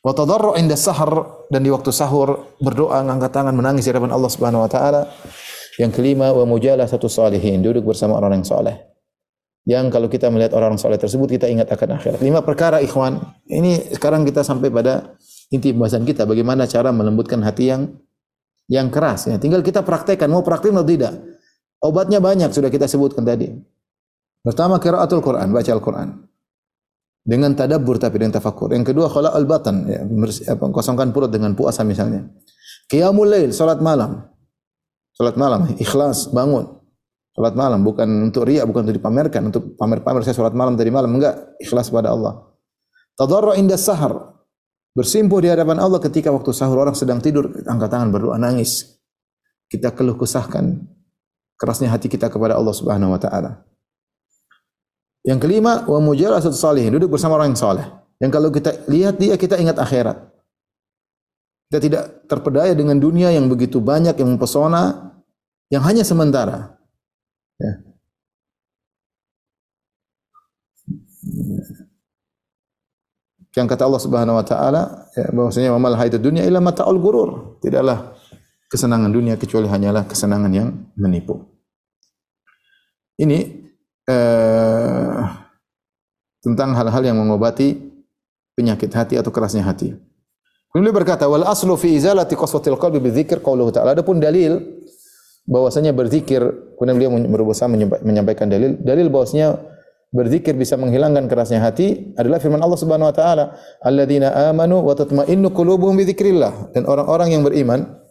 Wa tadarru inda sahar dan di waktu sahur berdoa ngangkat tangan menangis di hadapan Allah Subhanahu wa taala. Yang kelima wa satu salihin, duduk bersama orang yang saleh. Yang kalau kita melihat orang saleh tersebut kita ingat akan akhirat. Lima perkara ikhwan. Ini sekarang kita sampai pada inti pembahasan kita bagaimana cara melembutkan hati yang yang keras ya. Tinggal kita praktekkan mau praktek atau tidak. Obatnya banyak sudah kita sebutkan tadi. Pertama qiraatul Quran, baca Al-Quran dengan tadabbur tapi dengan tafakur. Yang kedua al batan ya, apa, kosongkan perut dengan puasa misalnya. Qiyamul lail, salat malam. Salat malam, ikhlas, bangun. Salat malam bukan untuk riya, bukan untuk dipamerkan, untuk pamer-pamer saya salat malam tadi malam, enggak, ikhlas pada Allah. Tadarru inda sahar. Bersimpuh di hadapan Allah ketika waktu sahur orang sedang tidur, angkat tangan berdoa nangis. Kita keluh kesahkan kerasnya hati kita kepada Allah Subhanahu wa taala. Yang kelima, wa mujalasat salihin, duduk bersama orang yang saleh. Yang kalau kita lihat dia, kita ingat akhirat. Kita tidak terpedaya dengan dunia yang begitu banyak, yang mempesona, yang hanya sementara. Ya. Yang kata Allah Subhanahu wa taala ya, bahwasanya wamal haidud dunya illa mata'ul gurur. Tidaklah kesenangan dunia kecuali hanyalah kesenangan yang menipu. Ini eh, tentang hal-hal yang mengobati penyakit hati atau kerasnya hati. Kemudian berkata, wal aslu fi izalati qaswatil qalbi bidzikr qauluhu ta'ala. Adapun dalil bahwasanya berzikir, kemudian beliau berusaha menyampaikan dalil, dalil bahwasanya berzikir bisa menghilangkan kerasnya hati adalah firman Allah Subhanahu wa taala, "Alladzina amanu wa tatma'innu qulubuhum bidzikrillah." Dan orang-orang yang beriman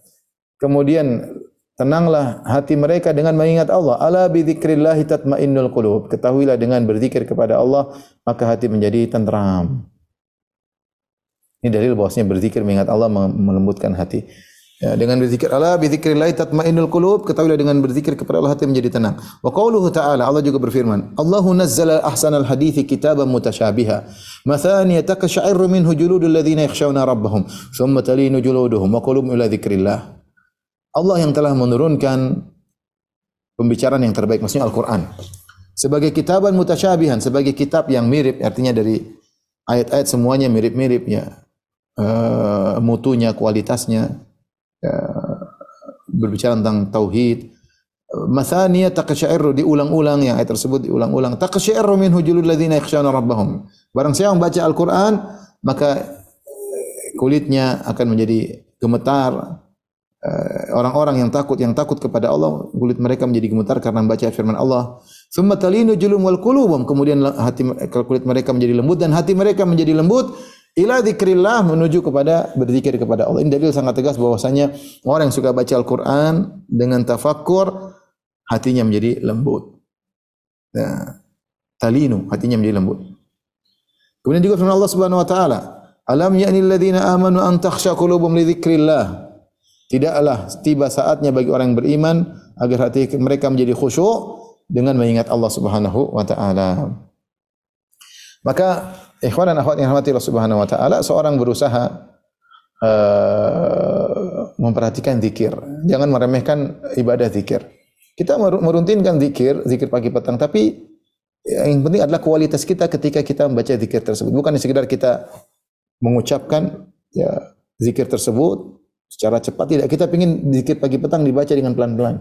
kemudian tenanglah hati mereka dengan mengingat Allah. Ala bidzikrillah tatmainnul qulub. Ketahuilah dengan berzikir kepada Allah maka hati menjadi tenteram. Ini dalil bahwasanya berzikir mengingat Allah melembutkan hati. Ya, dengan berzikir Allah bidzikrillah tatmainnul qulub, ketahuilah dengan berzikir kepada Allah hati menjadi tenang. Wa qauluhu ta'ala Allah juga berfirman, Allahu nazzala ahsanal hadithi kitaban mutasyabiha, mathaniya takashairu minhu juludul ladzina yakhshawna rabbahum, thumma talinu juluduhum wa qulubuhum ila dzikrillah. Allah yang telah menurunkan pembicaraan yang terbaik, maksudnya Al-Quran. Sebagai kitaban mutasyabihan, sebagai kitab yang mirip, artinya dari ayat-ayat semuanya mirip-mirip ya. Uh, mutunya, kualitasnya, uh, berbicara tentang tauhid. Mathaniya taqsyairu diulang-ulang yang ayat tersebut diulang-ulang. Taqsyairu minhu julul ladzina yakhshawna rabbahum. Barang siapa membaca Al-Qur'an, maka kulitnya akan menjadi gemetar, orang-orang yang takut yang takut kepada Allah kulit mereka menjadi gemetar karena membaca firman Allah. Tsumma talinu julum wal qulubum kemudian hati kulit mereka menjadi lembut dan hati mereka menjadi lembut ila dzikrillah menuju kepada berzikir kepada Allah. Ini dalil sangat tegas bahwasanya orang yang suka baca Al-Qur'an dengan tafakkur hatinya menjadi lembut. Nah, talinu hatinya menjadi lembut. Kemudian juga firman Allah Subhanahu wa taala, "Alam ya'ni alladziina amanu an takhsha qulubuhum li dzikrillah." Tidaklah tiba saatnya bagi orang yang beriman agar hati mereka menjadi khusyuk dengan mengingat Allah Subhanahu wa taala. Maka ikhwan dan akhwat yang rahmati Allah Subhanahu wa taala, seorang berusaha uh, memperhatikan zikir. Jangan meremehkan ibadah zikir. Kita meruntinkan zikir, zikir pagi petang, tapi yang penting adalah kualitas kita ketika kita membaca zikir tersebut. Bukan sekedar kita mengucapkan ya zikir tersebut secara cepat tidak. Kita ingin zikir pagi petang dibaca dengan pelan-pelan.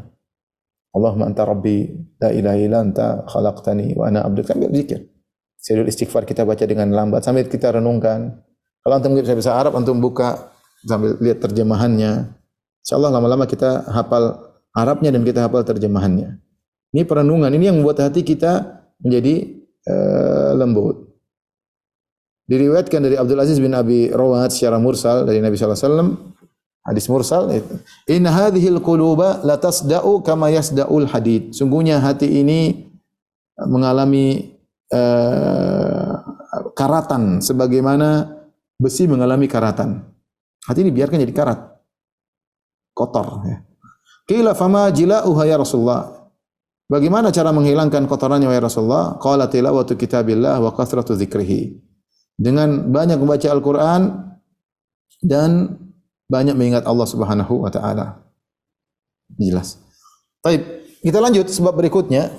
Allahumma anta rabbi la ilaha illa anta khalaqtani wa ana abduka sambil zikir. Serius istighfar kita baca dengan lambat sambil kita renungkan. Kalau antum bisa bahasa Arab antum buka sambil lihat terjemahannya. Insyaallah lama-lama kita hafal Arabnya dan kita hafal terjemahannya. Ini perenungan ini yang membuat hati kita menjadi uh, lembut. Diriwayatkan dari Abdul Aziz bin Abi Rawat secara mursal dari Nabi sallallahu alaihi wasallam Hadis mursal itu. In hadhil quluba la tasda'u kama yasda'ul hadid. Sungguhnya hati ini mengalami uh, karatan sebagaimana besi mengalami karatan. Hati ini biarkan jadi karat. Kotor ya. Qila fama jila'uha ya Rasulullah. Bagaimana cara menghilangkan kotorannya ya Rasulullah? Qala tilawatu kitabillah wa kathratu dzikrihi. Dengan banyak membaca Al-Qur'an dan banyak mengingat Allah Subhanahu wa taala. Jelas. Baik, kita lanjut sebab berikutnya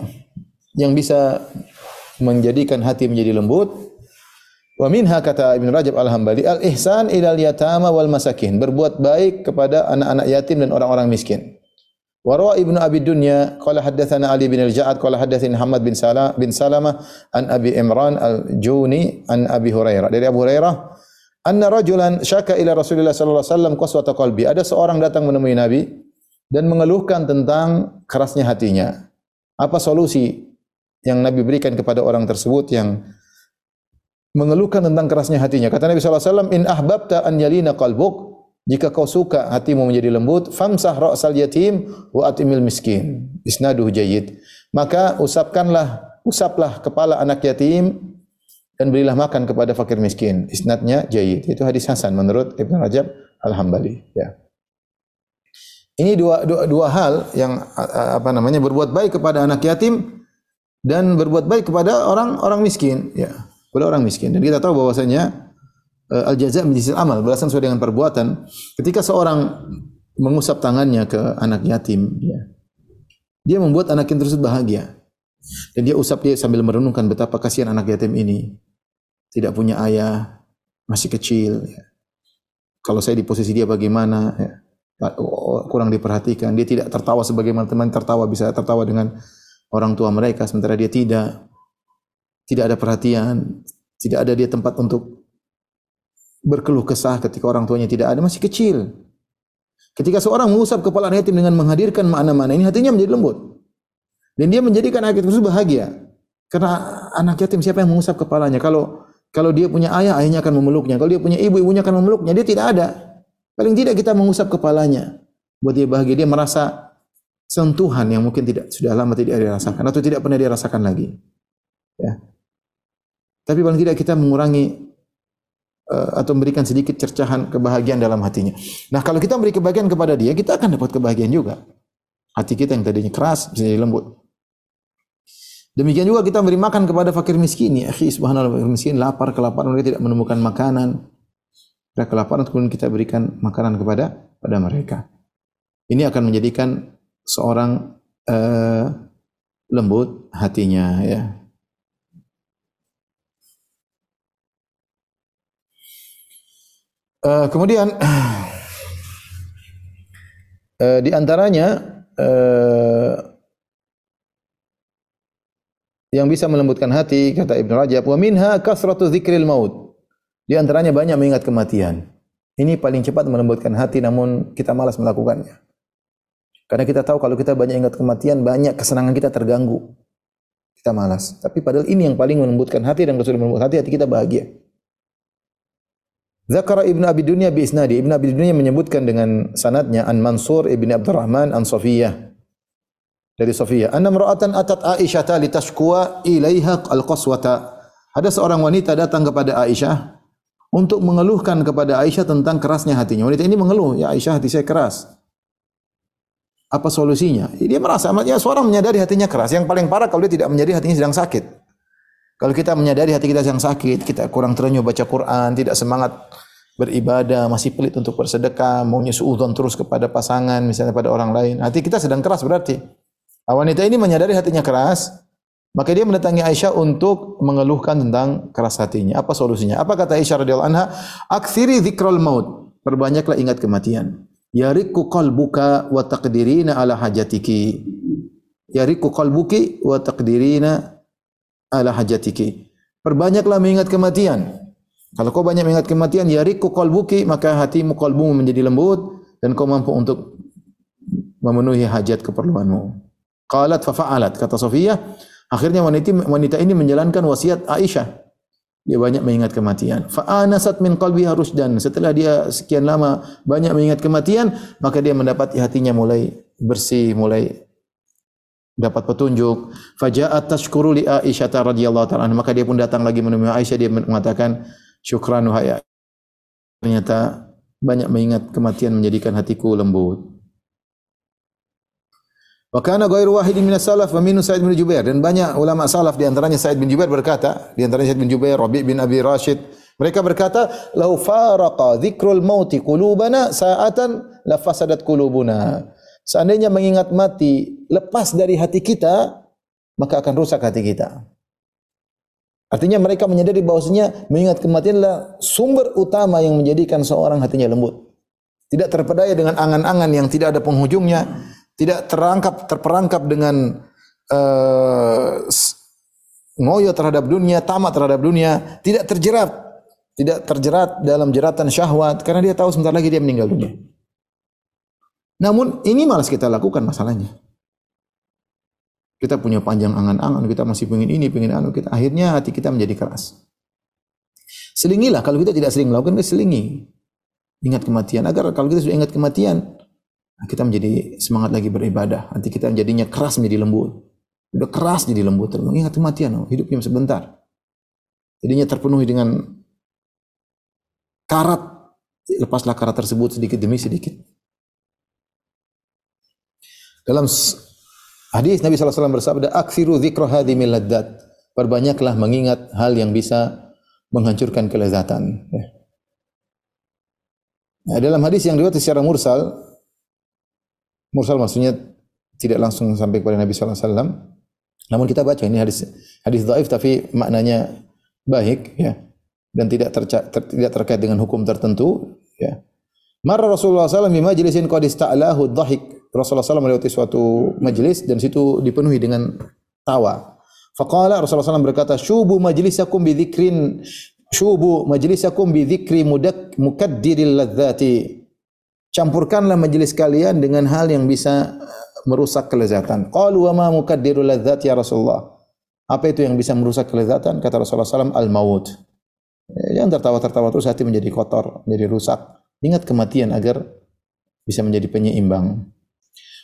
yang bisa menjadikan hati menjadi lembut. Wa minha kata Ibn Rajab Al-Hambali, al-ihsan ilal yatama wal masakin, berbuat baik kepada anak-anak yatim dan orang-orang miskin. Wa rawa Ibnu Abi Dunya qala haddatsana Ali bin Al-Ja'ad qala haddatsani Muhammad bin Salam bin Salamah an Abi Imran Al-Juni an Abi Hurairah. Dari Abu Hurairah Anna rajulan syaka ila Rasulullah sallallahu alaihi wasallam qaswata qalbi. Ada seorang datang menemui Nabi dan mengeluhkan tentang kerasnya hatinya. Apa solusi yang Nabi berikan kepada orang tersebut yang mengeluhkan tentang kerasnya hatinya? Kata Nabi sallallahu alaihi wasallam, "In ahbabta an yalina qalbuk, jika kau suka hatimu menjadi lembut, famsah ra'sal yatim wa atimil miskin." Isnaduhu jayyid. Maka usapkanlah, usaplah kepala anak yatim dan berilah makan kepada fakir miskin. Isnadnya jayyid. Itu hadis hasan menurut Ibnu Rajab Al-Hambali, ya. Ini dua, dua, dua hal yang apa namanya berbuat baik kepada anak yatim dan berbuat baik kepada orang orang miskin, ya. Kepada orang miskin. Dan kita tahu bahwasanya al jaza min amal, balasan sesuai dengan perbuatan. Ketika seorang mengusap tangannya ke anak yatim, ya. Dia membuat anak yatim tersebut bahagia. Dan dia usap dia sambil merenungkan betapa kasihan anak yatim ini. Tidak punya ayah, masih kecil. ya. Kalau saya di posisi dia bagaimana? ya. Kurang diperhatikan. Dia tidak tertawa sebagaimana teman tertawa bisa tertawa dengan orang tua mereka sementara dia tidak. Tidak ada perhatian, tidak ada dia tempat untuk berkeluh kesah ketika orang tuanya tidak ada, masih kecil. Ketika seorang mengusap kepala yatim dengan menghadirkan makna-makna ini, hatinya menjadi lembut. Dan dia menjadikan anak yatim itu bahagia. Karena anak yatim siapa yang mengusap kepalanya? Kalau kalau dia punya ayah, ayahnya akan memeluknya. Kalau dia punya ibu, ibunya akan memeluknya. Dia tidak ada. Paling tidak kita mengusap kepalanya. Buat dia bahagia. Dia merasa sentuhan yang mungkin tidak sudah lama tidak dia rasakan atau tidak pernah dia rasakan lagi. Ya. Tapi paling tidak kita mengurangi eh, atau memberikan sedikit cercahan kebahagiaan dalam hatinya. Nah, kalau kita memberi kebahagiaan kepada dia, kita akan dapat kebahagiaan juga. Hati kita yang tadinya keras bisa jadi lembut. Demikian juga kita beri makan kepada fakir miskin. Ya, akhi, subhanallah, fakir miskin lapar, kelaparan, mereka tidak menemukan makanan. Mereka kelaparan, kemudian kita berikan makanan kepada pada mereka. Ini akan menjadikan seorang eh, lembut hatinya ya. Eh, kemudian eh, di antaranya eh, yang bisa melembutkan hati kata Ibnu Rajab wa minha kasratu dzikril maut. Di antaranya banyak mengingat kematian. Ini paling cepat melembutkan hati namun kita malas melakukannya. Karena kita tahu kalau kita banyak ingat kematian, banyak kesenangan kita terganggu. Kita malas. Tapi padahal ini yang paling melembutkan hati dan kalau melembutkan hati, hati kita bahagia. Zakara Ibnu Abi Dunya bi isnadi. Ibnu Abi Dunya menyebutkan dengan sanadnya an Mansur Ibnu Abdurrahman an Safiyah. Dari Safiyah. Anna mar'atan atat Aisyah li tashkuwa ilaiha al-qaswata. Ada seorang wanita datang kepada Aisyah untuk mengeluhkan kepada Aisyah tentang kerasnya hatinya. Wanita ini mengeluh, ya Aisyah hati saya keras. Apa solusinya? Dia merasa, ya seorang menyadari hatinya keras. Yang paling parah kalau dia tidak menyadari hatinya sedang sakit. Kalau kita menyadari hati kita sedang sakit, kita kurang terenyuh baca Quran, tidak semangat beribadah, masih pelit untuk bersedekah, maunya suudzon terus kepada pasangan, misalnya pada orang lain. Hati kita sedang keras berarti. Nah, wanita ini menyadari hatinya keras, maka dia mendatangi Aisyah untuk mengeluhkan tentang keras hatinya. Apa solusinya? Apa kata Aisyah radhiyallahu anha? Aktsiri dzikrul maut. Perbanyaklah ingat kematian. Yariku qalbuka wa taqdirina ala hajatiki. Yariku qalbuki wa taqdirina ala hajatiki. Perbanyaklah mengingat kematian. Kalau kau banyak mengingat kematian, yariku qalbuki, maka hatimu qalbumu menjadi lembut dan kau mampu untuk memenuhi hajat keperluanmu. Qalat fa fa'alat kata Sofia, akhirnya wanita wanita ini menjalankan wasiat Aisyah. Dia banyak mengingat kematian. Fa'anasat min qalbiha rusdan. Setelah dia sekian lama banyak mengingat kematian, maka dia mendapat hatinya mulai bersih, mulai dapat petunjuk. Faja'at tashkuru li Aisyah radhiyallahu ta'ala. Maka dia pun datang lagi menemui Aisyah dia mengatakan syukran wahai. Ternyata banyak mengingat kematian menjadikan hatiku lembut. Wa kana ghairu wahidin minas salaf wa minhu Sa'id bin Jubair dan banyak ulama salaf di antaranya Sa'id bin Jubair berkata, di antaranya Sa'id bin Jubair, Rabi' bin Abi Rashid, mereka berkata, "Lau faraqa dzikrul mauti qulubana sa'atan la fasadat qulubuna." Seandainya mengingat mati lepas dari hati kita, maka akan rusak hati kita. Artinya mereka menyadari bahwasanya mengingat kematian adalah sumber utama yang menjadikan seorang hatinya lembut. Tidak terpedaya dengan angan-angan yang tidak ada penghujungnya, tidak terangkap terperangkap dengan uh, ngoyo terhadap dunia, tamat terhadap dunia, tidak terjerat, tidak terjerat dalam jeratan syahwat karena dia tahu sebentar lagi dia meninggal dunia. Namun ini malas kita lakukan masalahnya. Kita punya panjang angan-angan, kita masih pengen ini, pengen anu, kita akhirnya hati kita menjadi keras. Selingilah kalau kita tidak sering melakukan, kita selingi. Ingat kematian agar kalau kita sudah ingat kematian, kita menjadi semangat lagi beribadah. Nanti kita jadinya keras menjadi lembut. Udah keras jadi lembut. Mengingat kematian, oh, hidupnya sebentar. Jadinya terpenuhi dengan karat. Lepaslah karat tersebut sedikit demi sedikit. Dalam hadis Nabi SAW bersabda, Aksiru dzikra hadhimil laddat. Perbanyaklah mengingat hal yang bisa menghancurkan kelezatan. Ya. Nah, dalam hadis yang diriwayatkan secara mursal, Mursal maksudnya tidak langsung sampai kepada Nabi sallallahu alaihi wasallam. Namun kita baca ini hadis hadis dhaif tapi maknanya baik ya dan tidak terca, ter, tidak terkait dengan hukum tertentu ya. Marra Rasulullah SAW di majlisin qad ista'lahu dhahik. Rasulullah SAW melewati suatu majlis dan situ dipenuhi dengan tawa. Faqala Rasulullah SAW berkata, "Syubu majlisakum bi dzikrin syubu majlisakum bi dzikri mudak mukaddiril ladzati." Campurkanlah majlis kalian dengan hal yang bisa merusak kelezatan. Qalu wa ma mukaddirul ladzat ya Rasulullah? Apa itu yang bisa merusak kelezatan? Kata Rasulullah SAW, al-maut. Yang tertawa-tertawa terus hati menjadi kotor, menjadi rusak. Ingat kematian agar bisa menjadi penyeimbang.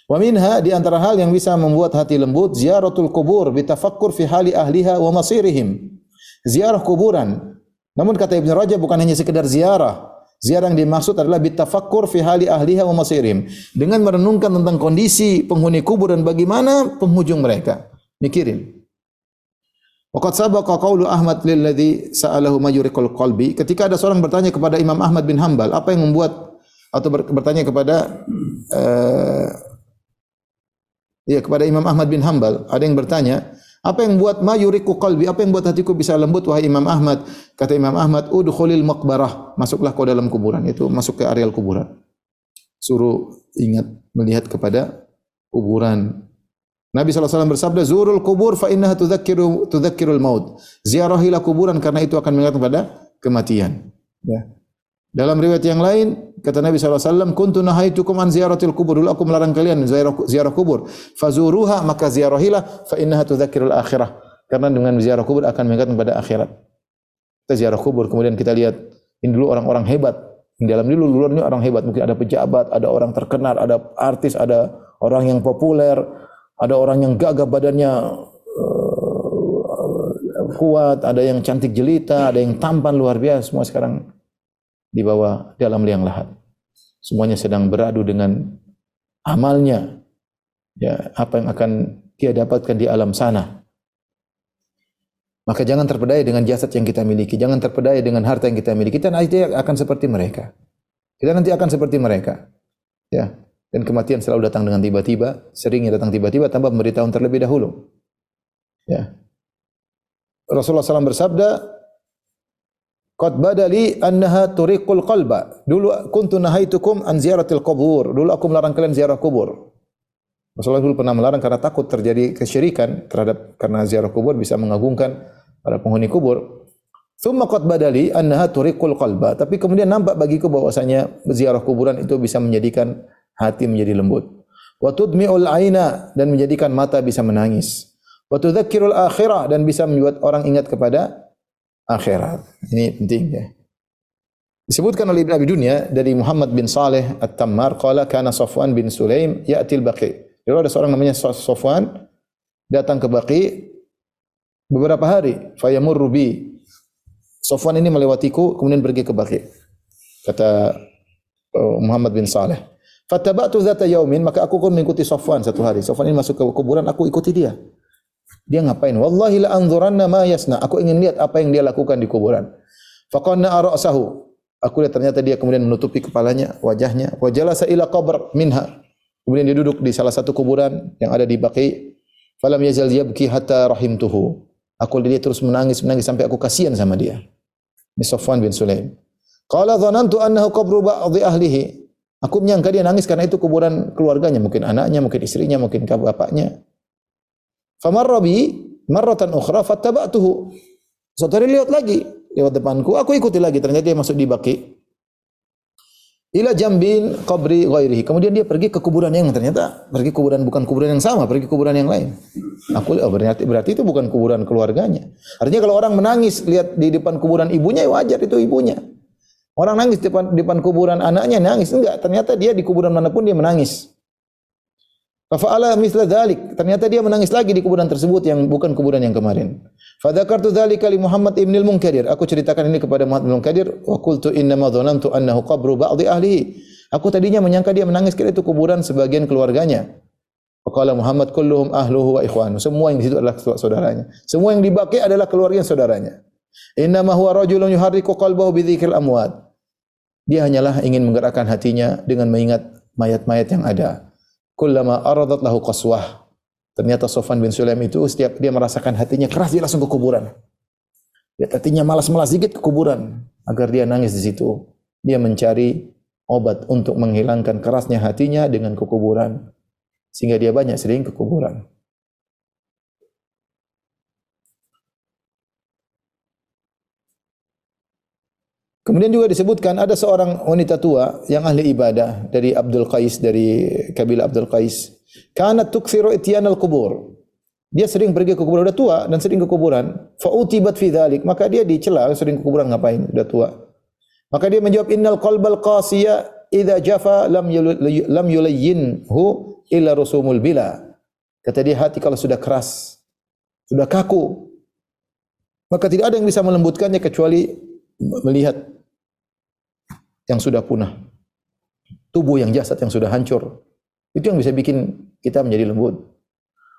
Wa minha di antara hal yang bisa membuat hati lembut ziaratul kubur bitafakkur fi hali ahliha wa masirihim. Ziarah kuburan. Namun kata Ibnu Rajab bukan hanya sekedar ziarah. Ziarah yang dimaksud adalah bitafakkur fi hali ahliha wa masirihim. Dengan merenungkan tentang kondisi penghuni kubur dan bagaimana penghujung mereka. Mikirin. Waqad sabaqa qaulu Ahmad lilladzi sa'alahu mayuriqul qalbi. Ketika ada seorang bertanya kepada Imam Ahmad bin Hambal, apa yang membuat atau bertanya kepada uh, ya kepada Imam Ahmad bin Hambal, ada yang bertanya, apa yang buat mayuriku qalbi? Apa yang buat hatiku bisa lembut wahai Imam Ahmad? Kata Imam Ahmad, udkhulil maqbarah, masuklah kau dalam kuburan. Itu masuk ke areal kuburan. Suruh ingat melihat kepada kuburan. Nabi SAW bersabda, Zurul kubur fa innaha tudzakiru tudzakirul maut. Ziarahilah kuburan karena itu akan mengingat kepada kematian. Ya. Dalam riwayat yang lain, kata Nabi SAW, Kuntu nahaitukum an ziaratil kubur. Dulu aku melarang kalian ziarah, ziarah kubur. Fazuruha, maka ziarahilah, fa innaha tudzakirul akhirah. Karena dengan ziarah kubur akan mengingat kepada akhirat. Kita ziarah kubur, kemudian kita lihat, ini dulu orang-orang hebat. Di dalam dulu ini orang hebat. Mungkin ada pejabat, ada orang terkenal, ada artis, ada orang yang populer, ada orang yang gagah badannya uh, kuat, ada yang cantik jelita, ada yang tampan luar biasa, semua sekarang di bawah dalam liang lahat. Semuanya sedang beradu dengan amalnya. Ya, apa yang akan dia dapatkan di alam sana. Maka jangan terpedaya dengan jasad yang kita miliki, jangan terpedaya dengan harta yang kita miliki. Kita nanti akan seperti mereka. Kita nanti akan seperti mereka. Ya, dan kematian selalu datang dengan tiba-tiba, seringnya datang tiba-tiba tanpa memberitahu terlebih dahulu. Ya. Rasulullah SAW bersabda, Qad badali annaha turiqul qalba. Dulu kuntu nahaitukum an ziyaratil kubur. Dulu aku melarang kalian ziarah kubur. Rasulullah dulu pernah melarang karena takut terjadi kesyirikan terhadap karena ziarah kubur bisa mengagungkan para penghuni kubur. Thumma qad badali annaha turiqul qalba. Tapi kemudian nampak bagiku bahwasanya ziarah kuburan itu bisa menjadikan hati menjadi lembut. Wa tudmi'ul aina dan menjadikan mata bisa menangis. Wa tudzakkirul akhirah dan bisa membuat orang ingat kepada akhirat. Ini penting ya. Disebutkan oleh Ibn Abi Dunya dari Muhammad bin Saleh At-Tammar qala kana Safwan bin Sulaim ya'til Baqi. Jadi ada seorang namanya Safwan datang ke Baqi beberapa hari fayamurru bi. Safwan ini melewatiku kemudian pergi ke Baqi. Kata uh, Muhammad bin Saleh. Fattaba'tu zata yaumin, maka aku pun mengikuti Safwan satu hari. Safwan ini masuk ke kuburan, aku ikuti dia. Dia ngapain? Wallahi la anzuranna ma yasna. Aku ingin lihat apa yang dia lakukan di kuburan. Faqanna ra'sahu. Aku lihat ternyata dia kemudian menutupi kepalanya, wajahnya. Wa jalasa ila qabr minha. Kemudian dia duduk di salah satu kuburan yang ada di Baqi. Falam yazal yabki hatta rahimtuhu. Aku lihat dia terus menangis, menangis sampai aku kasihan sama dia. Ini Safwan bin Sulaim. Qala dhanantu annahu qabru ba'dhi ahlihi. Aku menyangka dia nangis karena itu kuburan keluarganya, mungkin anaknya, mungkin istrinya, mungkin bapaknya. Famarra bi marratan ukhra fattaba'tuhu. Suatu hari lihat lagi lewat depanku, aku ikuti lagi ternyata dia masuk di baki. Ila jambin qabri ghairihi. Kemudian dia pergi ke kuburan yang ternyata pergi kuburan bukan kuburan yang sama, pergi kuburan yang lain. Aku oh, berarti berarti itu bukan kuburan keluarganya. Artinya kalau orang menangis lihat di depan kuburan ibunya ya wajar itu ibunya. Orang nangis di depan, depan kuburan anaknya nangis enggak, ternyata dia di kuburan mana pun dia menangis. Fa'ala misla dzalik, ternyata dia menangis lagi di kuburan tersebut yang bukan kuburan yang kemarin. Fadzakartu dzalika li Muhammad ibn al-Munkadir. Aku ceritakan ini kepada Muhammad ibn al-Munkadir wa qultu inna ma dhanantu annahu qabru ba'dhi ahlihi. Aku tadinya menyangka dia menangis kira itu kuburan sebagian keluarganya. Faqala Muhammad kulluhum ahluhu wa ikhwanu. Semua yang di situ adalah saudaranya. Semua yang dibakai adalah keluarga saudaranya. Inna ma huwa rajulun yuharriku qalbahu bi dzikril amwat. Dia hanyalah ingin menggerakkan hatinya dengan mengingat mayat-mayat yang ada. Kullama aradat lahu qaswah. Ternyata Sofan bin Sulaim itu setiap dia merasakan hatinya keras dia langsung ke kuburan. Dia hatinya malas-malas sedikit ke kuburan agar dia nangis di situ. Dia mencari obat untuk menghilangkan kerasnya hatinya dengan ke kuburan. Sehingga dia banyak sering ke kuburan. Kemudian juga disebutkan ada seorang wanita tua yang ahli ibadah dari Abdul Qais dari kabilah Abdul Qais. Kanat tukthiru ityan al-kubur. Dia sering pergi ke kuburan, udah tua dan sering ke kuburan. Fa utibat maka dia dicela sering ke kuburan ngapain? Udah tua. Maka dia menjawab innal qalbal qasiya idza jafa lam lam yulayyinhu illa rusumul bila. Kata dia hati kalau sudah keras, sudah kaku, maka tidak ada yang bisa melembutkannya kecuali melihat yang sudah punah. Tubuh yang jasad yang sudah hancur. Itu yang bisa bikin kita menjadi lembut.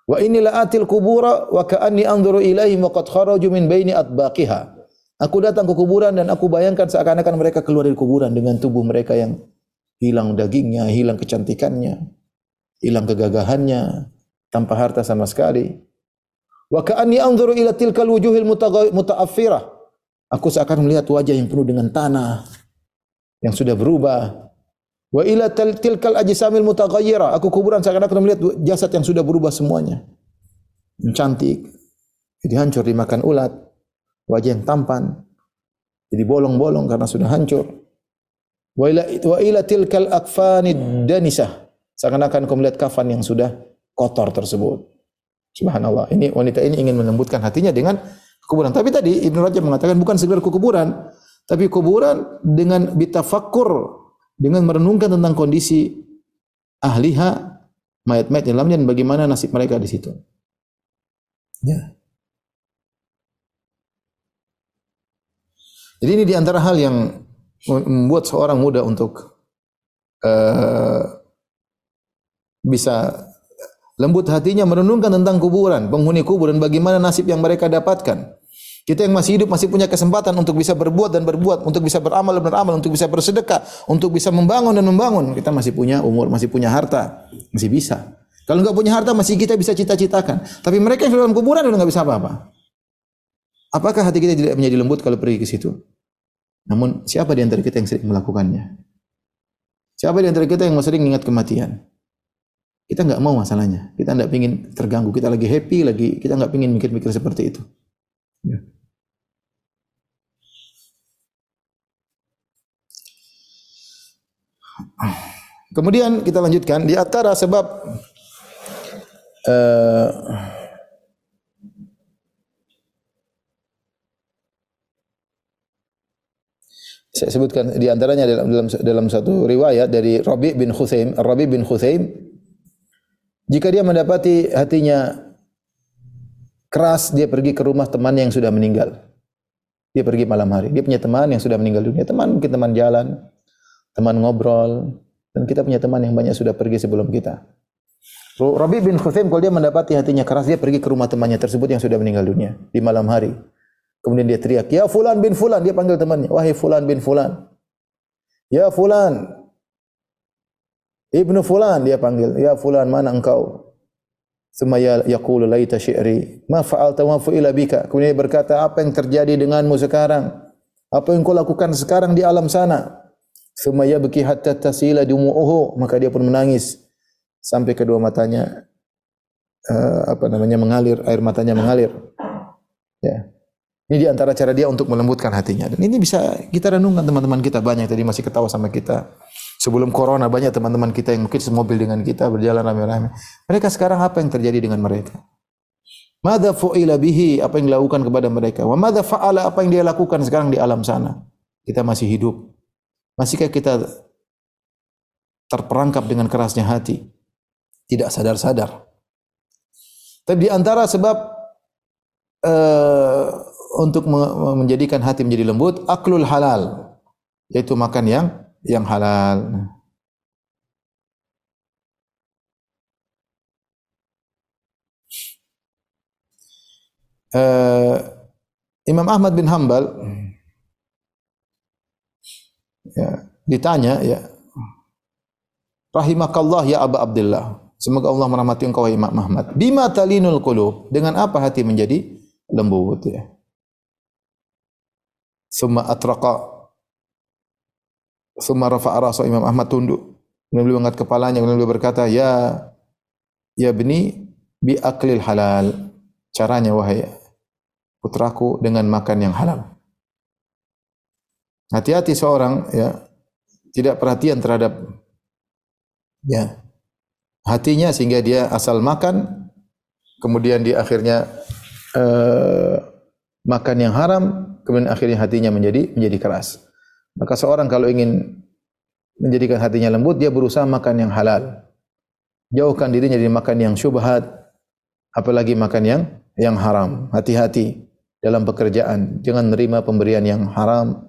Wa inilah atil kubura wa ka'anni anzuru ilaihim wa qad kharaju min baini atbaqiha. Aku datang ke kuburan dan aku bayangkan seakan-akan mereka keluar dari kuburan dengan tubuh mereka yang hilang dagingnya, hilang kecantikannya, hilang kegagahannya, tanpa harta sama sekali. Wa ka'anni anzuru ila tilkal wujuhil muta'affirah. Aku seakan melihat wajah yang penuh dengan tanah yang sudah berubah. Wa ila tilkal ajsamil mutaghayyira. Aku kuburan seakan-akan melihat jasad yang sudah berubah semuanya. Cantik. Jadi hancur dimakan ulat. Wajah yang tampan. Jadi bolong-bolong karena sudah hancur. Wa ila wa ila tilkal akfanid danisah. Seakan-akan kau melihat kafan yang sudah kotor tersebut. Subhanallah. Ini wanita ini ingin melembutkan hatinya dengan kuburan. Tapi tadi Ibnu Rajab mengatakan bukan sekedar kuburan, tapi kuburan dengan bitafakkur, dengan merenungkan tentang kondisi ahliha, mayat-mayat di dalamnya dan bagaimana nasib mereka di situ. Ya. Jadi ini di antara hal yang membuat seorang muda untuk uh, bisa lembut hatinya merenungkan tentang kuburan, penghuni kuburan, bagaimana nasib yang mereka dapatkan. Kita yang masih hidup masih punya kesempatan untuk bisa berbuat dan berbuat, untuk bisa beramal dan beramal, untuk bisa bersedekah, untuk bisa membangun dan membangun. Kita masih punya umur, masih punya harta, masih bisa. Kalau enggak punya harta masih kita bisa cita-citakan. Tapi mereka yang dalam kuburan udah enggak bisa apa-apa. Apakah hati kita tidak menjadi lembut kalau pergi ke situ? Namun siapa di antara kita yang sering melakukannya? Siapa di antara kita yang sering ingat kematian? Kita enggak mau masalahnya. Kita enggak ingin terganggu. Kita lagi happy, lagi kita enggak ingin mikir-mikir seperti itu. Ya. Kemudian kita lanjutkan di antara sebab uh, saya sebutkan di antaranya dalam dalam dalam satu riwayat dari Rabi bin Khusaim, Rabi bin Khusaim jika dia mendapati hatinya keras dia pergi ke rumah teman yang sudah meninggal. Dia pergi malam hari. Dia punya teman yang sudah meninggal dunia. Teman mungkin teman jalan, teman ngobrol, dan kita punya teman yang banyak sudah pergi sebelum kita. Rabi bin Khuzaim kalau dia mendapati hatinya keras, dia pergi ke rumah temannya tersebut yang sudah meninggal dunia di malam hari. Kemudian dia teriak, "Ya fulan bin fulan." Dia panggil temannya, "Wahai fulan bin fulan." "Ya fulan." Ibnu fulan dia panggil, "Ya fulan, mana engkau?" Semaya yaqulu laita syi'ri ma fa'alta wa fu'ila bika. Kemudian dia berkata, apa yang terjadi denganmu sekarang? Apa yang kau lakukan sekarang di alam sana? Semaya beki hatta tasila dumu'uhu. Maka dia pun menangis sampai kedua matanya uh, apa namanya mengalir, air matanya mengalir. Ya. Ini di antara cara dia untuk melembutkan hatinya. Dan ini bisa kita renungkan teman-teman kita banyak tadi masih ketawa sama kita. Sebelum corona banyak teman-teman kita yang mungkin semobil dengan kita berjalan rame-rame. Mereka sekarang apa yang terjadi dengan mereka? Mada fu'ila bihi apa yang dilakukan kepada mereka? Wa mada fa'ala apa yang dia lakukan sekarang di alam sana? Kita masih hidup. Masihkah kita terperangkap dengan kerasnya hati? Tidak sadar-sadar. Tapi di antara sebab uh, untuk menjadikan hati menjadi lembut, aklul halal, yaitu makan yang yang halal. Uh, Imam Ahmad bin Hambal ya, ditanya ya rahimakallah ya Aba Abdullah Semoga Allah merahmati engkau wahai Imam Ahmad. Bima talinul qulub? Dengan apa hati menjadi lembut ya. Summa atraqa Summa rafa'a rasa Imam Ahmad tunduk. Kemudian beliau mengangkat kepalanya, kemudian beliau berkata, "Ya ya bni bi aklil halal." Caranya wahai putraku dengan makan yang halal. Hati-hati seorang ya tidak perhatian terhadap ya hatinya sehingga dia asal makan kemudian di akhirnya uh, makan yang haram kemudian akhirnya hatinya menjadi menjadi keras. Maka seorang kalau ingin menjadikan hatinya lembut dia berusaha makan yang halal. Jauhkan dirinya dari makan yang syubhat apalagi makan yang yang haram. Hati-hati dalam pekerjaan, jangan menerima pemberian yang haram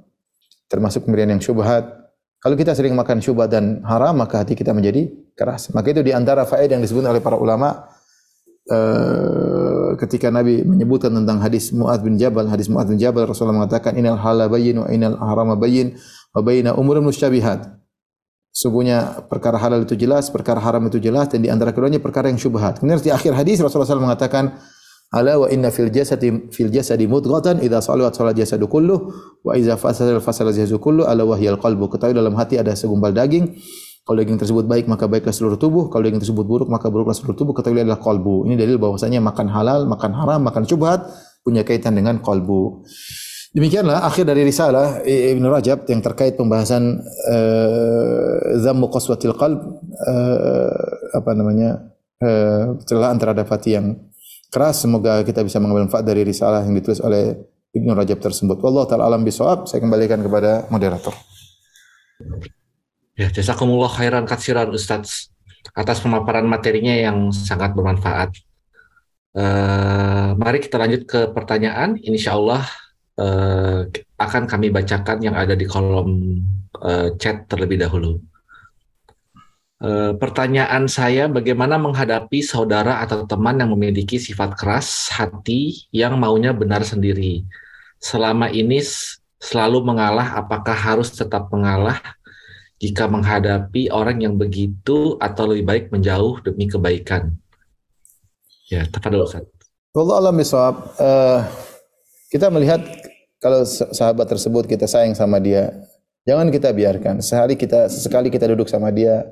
termasuk pemberian yang syubhat kalau kita sering makan syubhat dan haram, maka hati kita menjadi keras. Maka itu di antara faedah yang disebut oleh para ulama uh, ketika Nabi menyebutkan tentang hadis Mu'ad bin Jabal, hadis Mu'ad bin Jabal Rasulullah mengatakan innal halal bayyin wa innal harama bayyin wa baina umurun musyabihat. Sungguhnya perkara halal itu jelas, perkara haram itu jelas dan di antara keduanya perkara yang syubhat. Kemudian di akhir hadis Rasulullah SAW mengatakan Ala wa inna fil jasadi fil jasadi mudghatan idza salat salat jasadu kullu wa idza fasada fasada jasadu kullu ala wahyal qalbu. Ketahui dalam hati ada segumpal daging. Kalau daging tersebut baik maka baiklah seluruh tubuh, kalau daging tersebut buruk maka buruklah seluruh tubuh. Ketahui adalah kalbu. Ini dalil bahwasanya makan halal, makan haram, makan syubhat punya kaitan dengan kalbu. Demikianlah akhir dari risalah Ibn Rajab yang terkait pembahasan uh, zammu qaswatil qalb uh, apa namanya uh, celaan terhadap hati yang keras. Semoga kita bisa mengambil manfaat dari risalah yang ditulis oleh Ibnu Rajab tersebut. Wallahu taala alam bisawab. Saya kembalikan kepada moderator.
Ya, jazakumullah khairan katsiran Ustaz atas pemaparan materinya yang sangat bermanfaat. Uh, mari kita lanjut ke pertanyaan. Insya Allah uh, akan kami bacakan yang ada di kolom uh, chat terlebih dahulu. E, pertanyaan saya, bagaimana menghadapi saudara atau teman yang memiliki sifat keras hati yang maunya benar sendiri? Selama ini selalu mengalah, apakah harus tetap mengalah jika menghadapi orang yang begitu atau lebih baik menjauh demi kebaikan? Ya, tepat Ustaz.
Allah alam uh, kita melihat kalau sahabat tersebut kita sayang sama dia, jangan kita biarkan. Sehari kita sesekali kita duduk sama dia,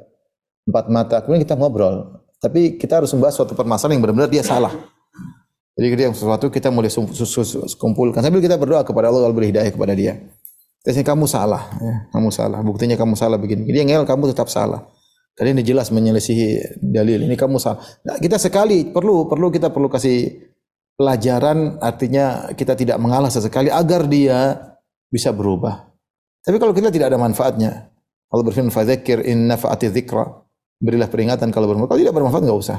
empat mata, kemudian kita ngobrol. Tapi kita harus membahas suatu permasalahan yang benar-benar dia salah. Jadi ketika sesuatu kita mulai kumpulkan sambil kita berdoa kepada Allah beri hidayah kepada dia. Tapi kamu salah, ya, kamu salah. Buktinya kamu salah begini. Dia ngel, kamu tetap salah. Tadi ini jelas menyelisihi dalil. Ini kamu salah. Nah, kita sekali perlu perlu kita perlu kasih pelajaran artinya kita tidak mengalah sesekali agar dia bisa berubah. Tapi kalau kita tidak ada manfaatnya, Allah berfirman, "Fadzakir in nafa'ati dzikra." Berilah peringatan kalau bermanfaat. Kalau tidak bermanfaat nggak usah.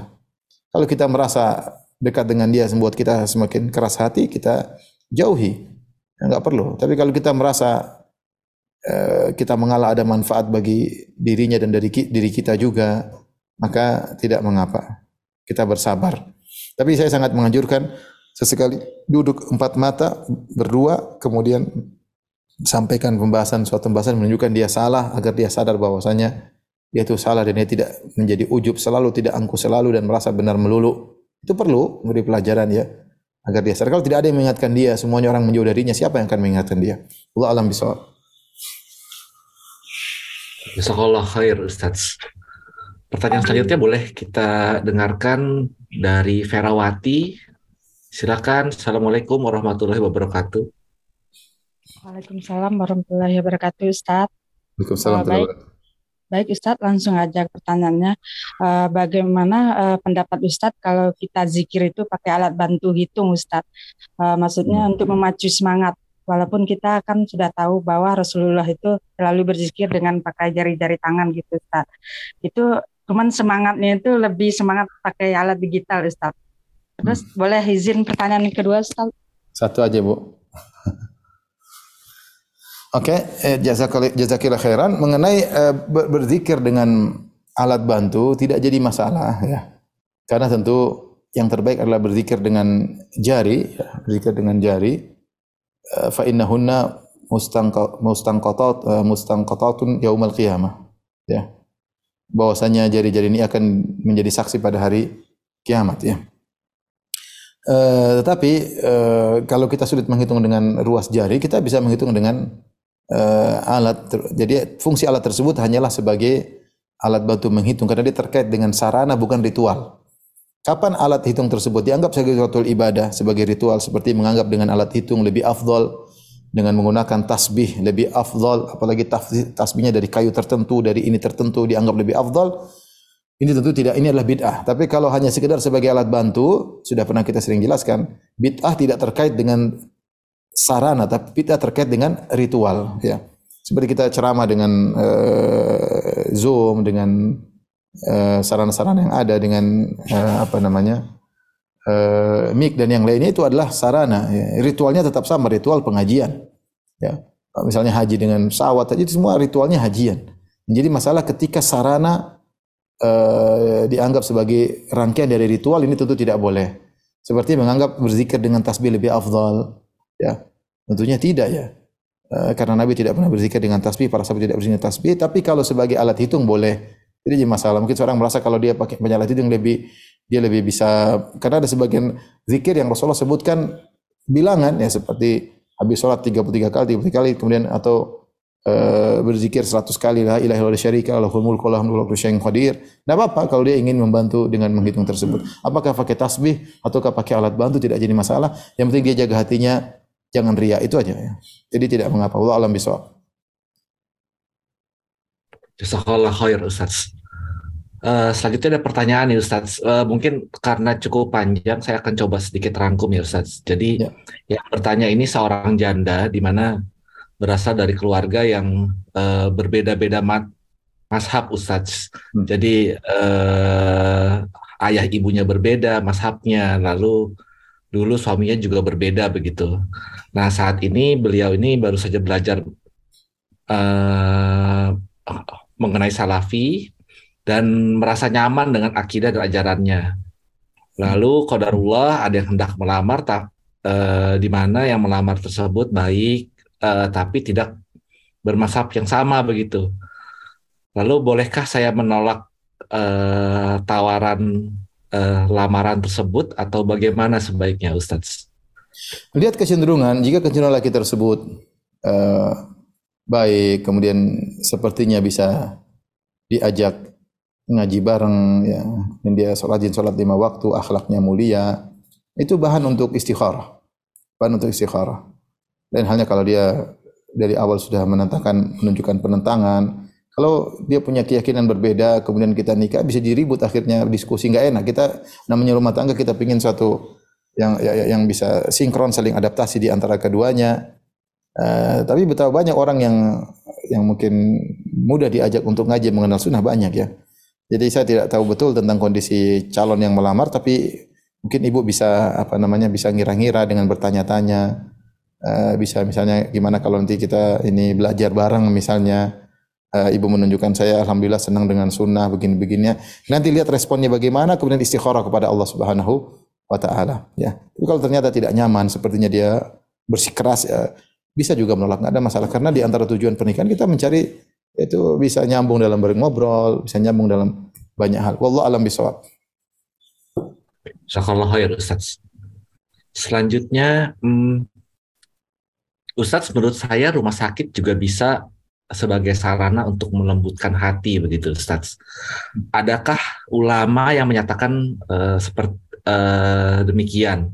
Kalau kita merasa dekat dengan dia membuat kita semakin keras hati, kita jauhi. Enggak perlu. Tapi kalau kita merasa uh, kita mengalah ada manfaat bagi dirinya dan dari diri kita juga, maka tidak mengapa. Kita bersabar. Tapi saya sangat menganjurkan sesekali duduk empat mata berdua kemudian sampaikan pembahasan suatu pembahasan menunjukkan dia salah agar dia sadar bahwasanya dia itu salah dan dia tidak menjadi ujub selalu, tidak angku selalu dan merasa benar melulu. Itu perlu memberi pelajaran ya agar dia sadar. Kalau tidak ada yang mengingatkan dia, semuanya orang menjauh darinya, siapa yang akan mengingatkan dia? Allah alam bisawab.
Jazakallah khair Ustaz. Pertanyaan selanjutnya boleh kita dengarkan dari Ferawati. Silakan. Assalamualaikum warahmatullahi wabarakatuh.
Waalaikumsalam warahmatullahi wabarakatuh Ustaz.
Waalaikumsalam warahmatullahi wabarakatuh.
Baik Ustadz, langsung aja pertanyaannya. Uh, bagaimana uh, pendapat Ustadz kalau kita zikir itu pakai alat bantu hitung Ustadz? Uh, maksudnya hmm. untuk memacu semangat. Walaupun kita kan sudah tahu bahwa Rasulullah itu selalu berzikir dengan pakai jari-jari tangan gitu Ustadz. Itu cuman semangatnya itu lebih semangat pakai alat digital Ustadz. Terus hmm. boleh izin pertanyaan kedua Ustadz?
Satu aja Bu. Oke, okay, eh, jazakillah khairan mengenai eh, berzikir dengan alat bantu tidak jadi masalah ya. Karena tentu yang terbaik adalah berzikir dengan jari, ya, berzikir dengan jari. Eh, fa innahunna mustangqatat mustangqatatun yaumal qiyamah. Ya. bahwasanya jari-jari ini akan menjadi saksi pada hari kiamat ya. Eh, tetapi eh, kalau kita sulit menghitung dengan ruas jari, kita bisa menghitung dengan eh, alat. Jadi fungsi alat tersebut hanyalah sebagai alat bantu menghitung karena dia terkait dengan sarana bukan ritual. Kapan alat hitung tersebut dianggap sebagai suatu ibadah, sebagai ritual seperti menganggap dengan alat hitung lebih afdol dengan menggunakan tasbih lebih afdol apalagi tasbihnya dari kayu tertentu dari ini tertentu dianggap lebih afdol ini tentu tidak ini adalah bid'ah tapi kalau hanya sekedar sebagai alat bantu sudah pernah kita sering jelaskan bid'ah tidak terkait dengan sarana tapi bid'ah terkait dengan ritual ya seperti kita ceramah dengan eh, zoom dengan eh, sarana-sarana yang ada dengan eh, apa namanya eh, mic dan yang lainnya itu adalah sarana. Ya. Ritualnya tetap sama, ritual pengajian. Ya. Misalnya haji dengan pesawat, itu semua ritualnya hajian. Jadi masalah ketika sarana eh, dianggap sebagai rangkaian dari ritual ini tentu tidak boleh. Seperti menganggap berzikir dengan tasbih lebih afdal. Ya. Tentunya tidak ya. Eh, karena Nabi tidak pernah berzikir dengan tasbih, para sahabat tidak berzikir dengan tasbih, tapi kalau sebagai alat hitung boleh. Jadi jadi masalah. Mungkin seorang merasa kalau dia pakai banyak alat hitung lebih dia lebih bisa karena ada sebagian zikir yang Rasulullah sebutkan bilangan ya seperti habis sholat 33 kali 33 kali kemudian atau eh, berzikir 100 kali la ilaha illallah syarika lahul mulku lahul syai'in qadir. Enggak apa-apa kalau dia ingin membantu dengan menghitung tersebut. Apakah pakai tasbih ataukah pakai alat bantu tidak jadi masalah. Yang penting dia jaga hatinya jangan ria itu aja ya. Jadi tidak mengapa. Allah alam bisawab.
Jazakallah khair Ustaz. Eh, selanjutnya ada pertanyaan nih Ustaz. Eh, mungkin karena cukup panjang, saya akan coba sedikit rangkum ya Ustaz. Jadi
Ya.
yang bertanya ini seorang janda di mana berasal dari keluarga yang eh, berbeda-beda mat mazhab Ustaz.
Hmm.
Jadi eh, ayah ibunya berbeda mazhabnya, lalu dulu suaminya juga berbeda begitu. Nah saat ini beliau ini baru saja belajar eh, mengenai salafi dan merasa nyaman dengan akidah dan ajarannya. Lalu qadarullah ada yang hendak melamar tak eh, di mana yang melamar tersebut baik eh, tapi tidak bermasab yang sama begitu. Lalu bolehkah saya menolak eh, tawaran eh, lamaran tersebut atau bagaimana sebaiknya Ustadz?
Lihat kecenderungan, jika kecenderungan laki tersebut eh, baik, kemudian sepertinya bisa diajak ngaji bareng, ya, dan dia rajin sholat lima waktu, akhlaknya mulia, itu bahan untuk istikharah, bahan untuk istikharah. Dan halnya kalau dia dari awal sudah menentangkan, menunjukkan penentangan, kalau dia punya keyakinan berbeda, kemudian kita nikah, bisa diribut akhirnya diskusi nggak enak. Kita namanya rumah tangga, kita pingin suatu yang ya- yang bisa sinkron saling adaptasi di antara keduanya. Eh, tapi betapa banyak orang yang yang mungkin mudah diajak untuk ngaji mengenal sunnah banyak ya. Jadi saya tidak tahu betul tentang kondisi calon yang melamar, tapi mungkin ibu bisa apa namanya bisa ngira-ngira dengan bertanya-tanya. Eh, bisa misalnya gimana kalau nanti kita ini belajar bareng misalnya. Eh, ibu menunjukkan saya alhamdulillah senang dengan sunnah begini-begininya. Nanti lihat responnya bagaimana, kemudian istikharah kepada Allah Subhanahu wa taala ya. Tapi kalau ternyata tidak nyaman sepertinya dia bersikeras ya, bisa juga menolak nggak ada masalah karena di antara tujuan pernikahan kita mencari itu bisa nyambung dalam ngobrol, bisa nyambung dalam banyak hal. Wallahu alam bisawab.
Jazakallah khair Ustadz. Selanjutnya, hmm, Ustadz menurut saya rumah sakit juga bisa sebagai sarana untuk melembutkan hati begitu Ustadz. Adakah ulama yang menyatakan eh, seperti eh, demikian?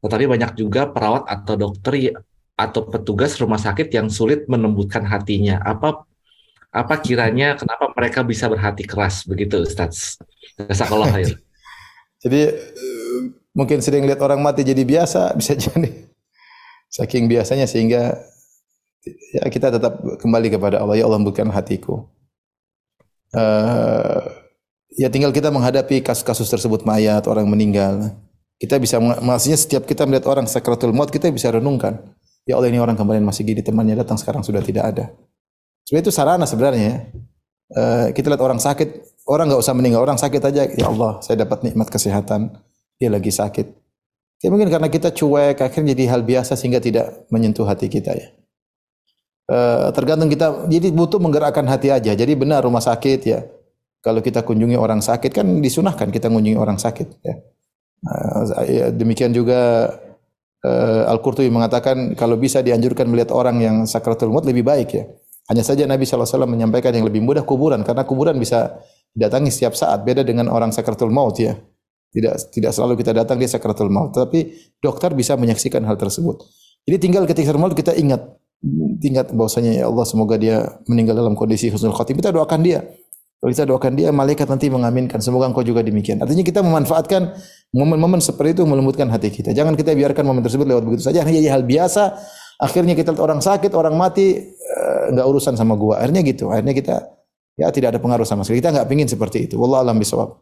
Tetapi banyak juga perawat atau dokter y- atau petugas rumah sakit yang sulit melembutkan hatinya. Apa apa kiranya kenapa mereka bisa berhati keras begitu Ustadz? Jazakallah khair.
Jadi eh, mungkin sering lihat orang mati jadi biasa, bisa jadi saking biasanya sehingga ya kita tetap kembali kepada Allah ya Allah lembutkan hatiku. Eh, ya tinggal kita menghadapi kasus-kasus tersebut mayat orang meninggal. Kita bisa maksudnya setiap kita melihat orang sakratul maut kita bisa renungkan. Ya Allah ini orang kemarin masih gini temannya datang sekarang sudah tidak ada. Sebenarnya itu sarana sebenarnya. ya. Eh, kita lihat orang sakit, orang nggak usah meninggal, orang sakit aja. Ya Allah, saya dapat nikmat kesehatan. Dia lagi sakit. Ya mungkin karena kita cuek, akhirnya jadi hal biasa sehingga tidak menyentuh hati kita ya. Eh, tergantung kita, jadi butuh menggerakkan hati aja. Jadi benar rumah sakit ya. Kalau kita kunjungi orang sakit kan disunahkan kita kunjungi orang sakit ya. Uh, ya, demikian juga uh, Al-Qurtubi mengatakan kalau bisa dianjurkan melihat orang yang sakratul maut lebih baik ya. Hanya saja Nabi SAW menyampaikan yang lebih mudah kuburan karena kuburan bisa didatangi setiap saat beda dengan orang sakratul maut ya. Tidak tidak selalu kita datang dia sakratul maut, tapi dokter bisa menyaksikan hal tersebut. Jadi tinggal ketika maut kita ingat ingat bahwasanya ya Allah semoga dia meninggal dalam kondisi husnul khotimah. Kita doakan dia. Kalau kita doakan dia, malaikat nanti mengaminkan. Semoga engkau juga demikian. Artinya kita memanfaatkan momen-momen seperti itu melembutkan hati kita. Jangan kita biarkan momen tersebut lewat begitu saja. Hanya hal biasa. Akhirnya kita lihat orang sakit, orang mati, eh, nggak urusan sama gua. Akhirnya gitu. Akhirnya kita ya tidak ada pengaruh sama sekali. Kita nggak pingin seperti itu. Wallah alam bisawab.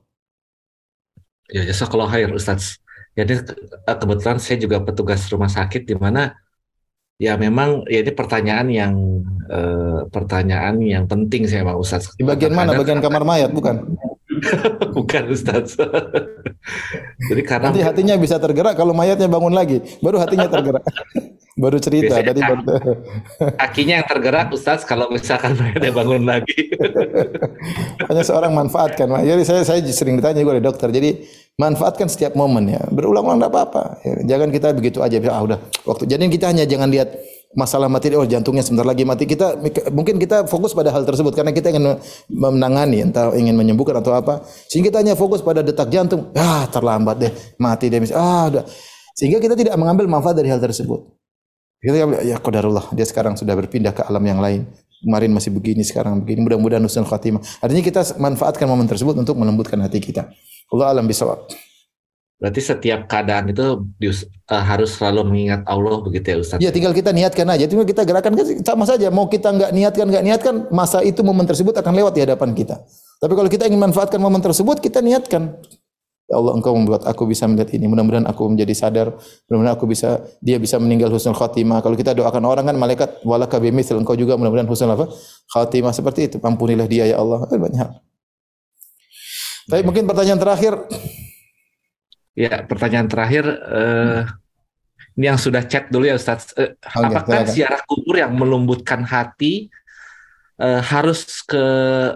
Ya, jasa kalau khair Ustaz. Jadi eh, kebetulan saya juga petugas rumah sakit di mana Ya memang ya ini pertanyaan yang uh, pertanyaan yang penting saya mau Ustaz.
Di bagian mana? Bagian kamar mayat bukan?
bukan Ustaz. Jadi karena
nanti hatinya bisa tergerak kalau mayatnya bangun lagi, baru hatinya tergerak. baru cerita tadi baru
kakinya yang tergerak Ustaz kalau misalkan mayatnya bangun lagi.
Hanya seorang manfaatkan. Jadi saya saya sering ditanya juga oleh dokter. Jadi manfaatkan setiap momen ya. Berulang-ulang tidak apa-apa. Ya, jangan kita begitu aja. Ah udah waktu. Jadi kita hanya jangan lihat masalah mati oh jantungnya sebentar lagi mati kita mungkin kita fokus pada hal tersebut karena kita ingin menangani entah ingin menyembuhkan atau apa sehingga kita hanya fokus pada detak jantung ah terlambat deh mati deh ah udah sehingga kita tidak mengambil manfaat dari hal tersebut kita ya qadarullah dia sekarang sudah berpindah ke alam yang lain kemarin masih begini sekarang begini mudah-mudahan husnul khatimah artinya kita manfaatkan momen tersebut untuk melembutkan hati kita Allah alam bisawab.
Berarti setiap keadaan itu uh, harus selalu mengingat Allah begitu ya Ustaz?
Iya tinggal kita niatkan aja. Tinggal kita gerakan sama saja. Mau kita nggak niatkan nggak niatkan masa itu momen tersebut akan lewat di hadapan kita. Tapi kalau kita ingin manfaatkan momen tersebut kita niatkan. Ya Allah engkau membuat aku bisa melihat ini. Mudah-mudahan aku menjadi sadar. Mudah-mudahan aku bisa dia bisa meninggal husnul khatimah. Kalau kita doakan orang kan malaikat walaka bimithil engkau juga mudah-mudahan husnul apa? Khatimah seperti itu. Ampunilah dia ya Allah. Banyak hal. Tapi mungkin pertanyaan terakhir.
Ya, pertanyaan terakhir. Uh, ini yang sudah chat dulu ya Ustaz. Uh, okay, apakah ziarah kubur yang melembutkan hati uh, harus ke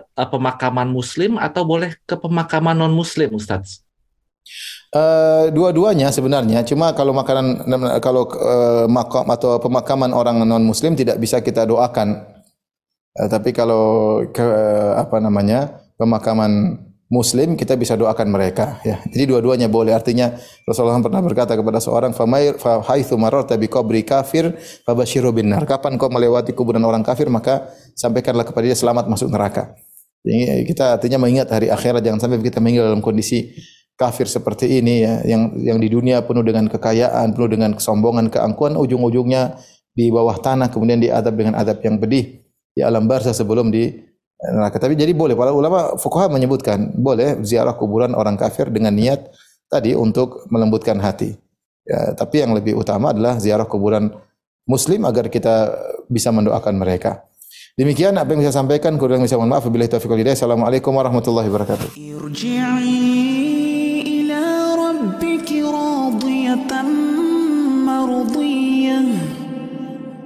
uh, pemakaman Muslim atau boleh ke pemakaman non Muslim, Ustaz?
Uh, dua-duanya sebenarnya. Cuma kalau makanan kalau uh, makam atau pemakaman orang non Muslim tidak bisa kita doakan. Uh, tapi kalau ke uh, apa namanya pemakaman muslim kita bisa doakan mereka ya. Jadi dua-duanya boleh. Artinya Rasulullah pernah berkata kepada seorang famair fa haitsu mararta bi kafir fabashiru bin nar. Kapan kau melewati kuburan orang kafir maka sampaikanlah kepada dia selamat masuk neraka. Jadi kita artinya mengingat hari akhirat jangan sampai kita meninggal dalam kondisi kafir seperti ini ya yang yang di dunia penuh dengan kekayaan, penuh dengan kesombongan, keangkuhan, ujung-ujungnya di bawah tanah kemudian diadab dengan adab yang pedih di alam barzah sebelum di neraka. Tapi jadi boleh para ulama fuqaha menyebutkan boleh ziarah kuburan orang kafir dengan niat tadi untuk melembutkan hati. Ya, tapi yang lebih utama adalah ziarah kuburan muslim agar kita bisa mendoakan mereka. Demikian apa yang saya sampaikan, kurang bisa mohon maaf. Hidayah. Assalamualaikum warahmatullahi wabarakatuh.